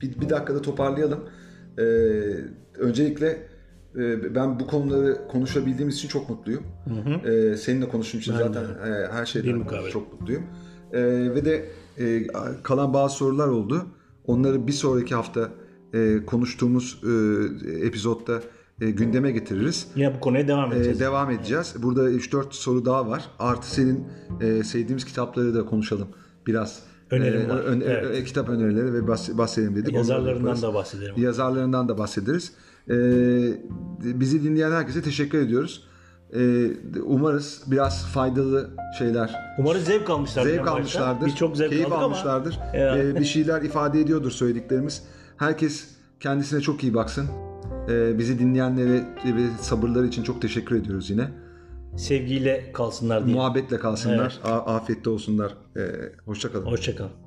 bir, bir dakikada toparlayalım. E, öncelikle e, ben bu konuları konuşabildiğimiz için çok mutluyum. Hı hı. E, seninle konuştuğum için ben zaten e, her şeyden çok mutluyum. Ve de e, kalan bazı sorular oldu. Onları bir sonraki hafta e, konuştuğumuz e, epizodda e, gündeme getiririz. Yine bu konuya devam edeceğiz. E, devam edeceğiz. Burada 3-4 soru daha var. Artı senin e, sevdiğimiz kitapları da konuşalım biraz. Önerim e, var. Ön, evet. e, kitap önerileri ve bahsedelim dedik. Yazarlarından da bahsedelim. Yazarlarından da bahsederiz. E, bizi dinleyen herkese teşekkür ediyoruz. E, umarız biraz faydalı şeyler. Umarız zevk almışlardır. Zevk almışlardır. Birçok zevk keyif almışlardır. Ama, e, bir şeyler ifade ediyordur söylediklerimiz. Herkes kendisine çok iyi baksın. E, bizi dinleyenlere ve sabırları için çok teşekkür ediyoruz yine. Sevgiyle kalsınlar diye. Muhabbetle kalsınlar. Evet. Afiyette olsunlar. E, hoşçakalın. Hoşçakalın.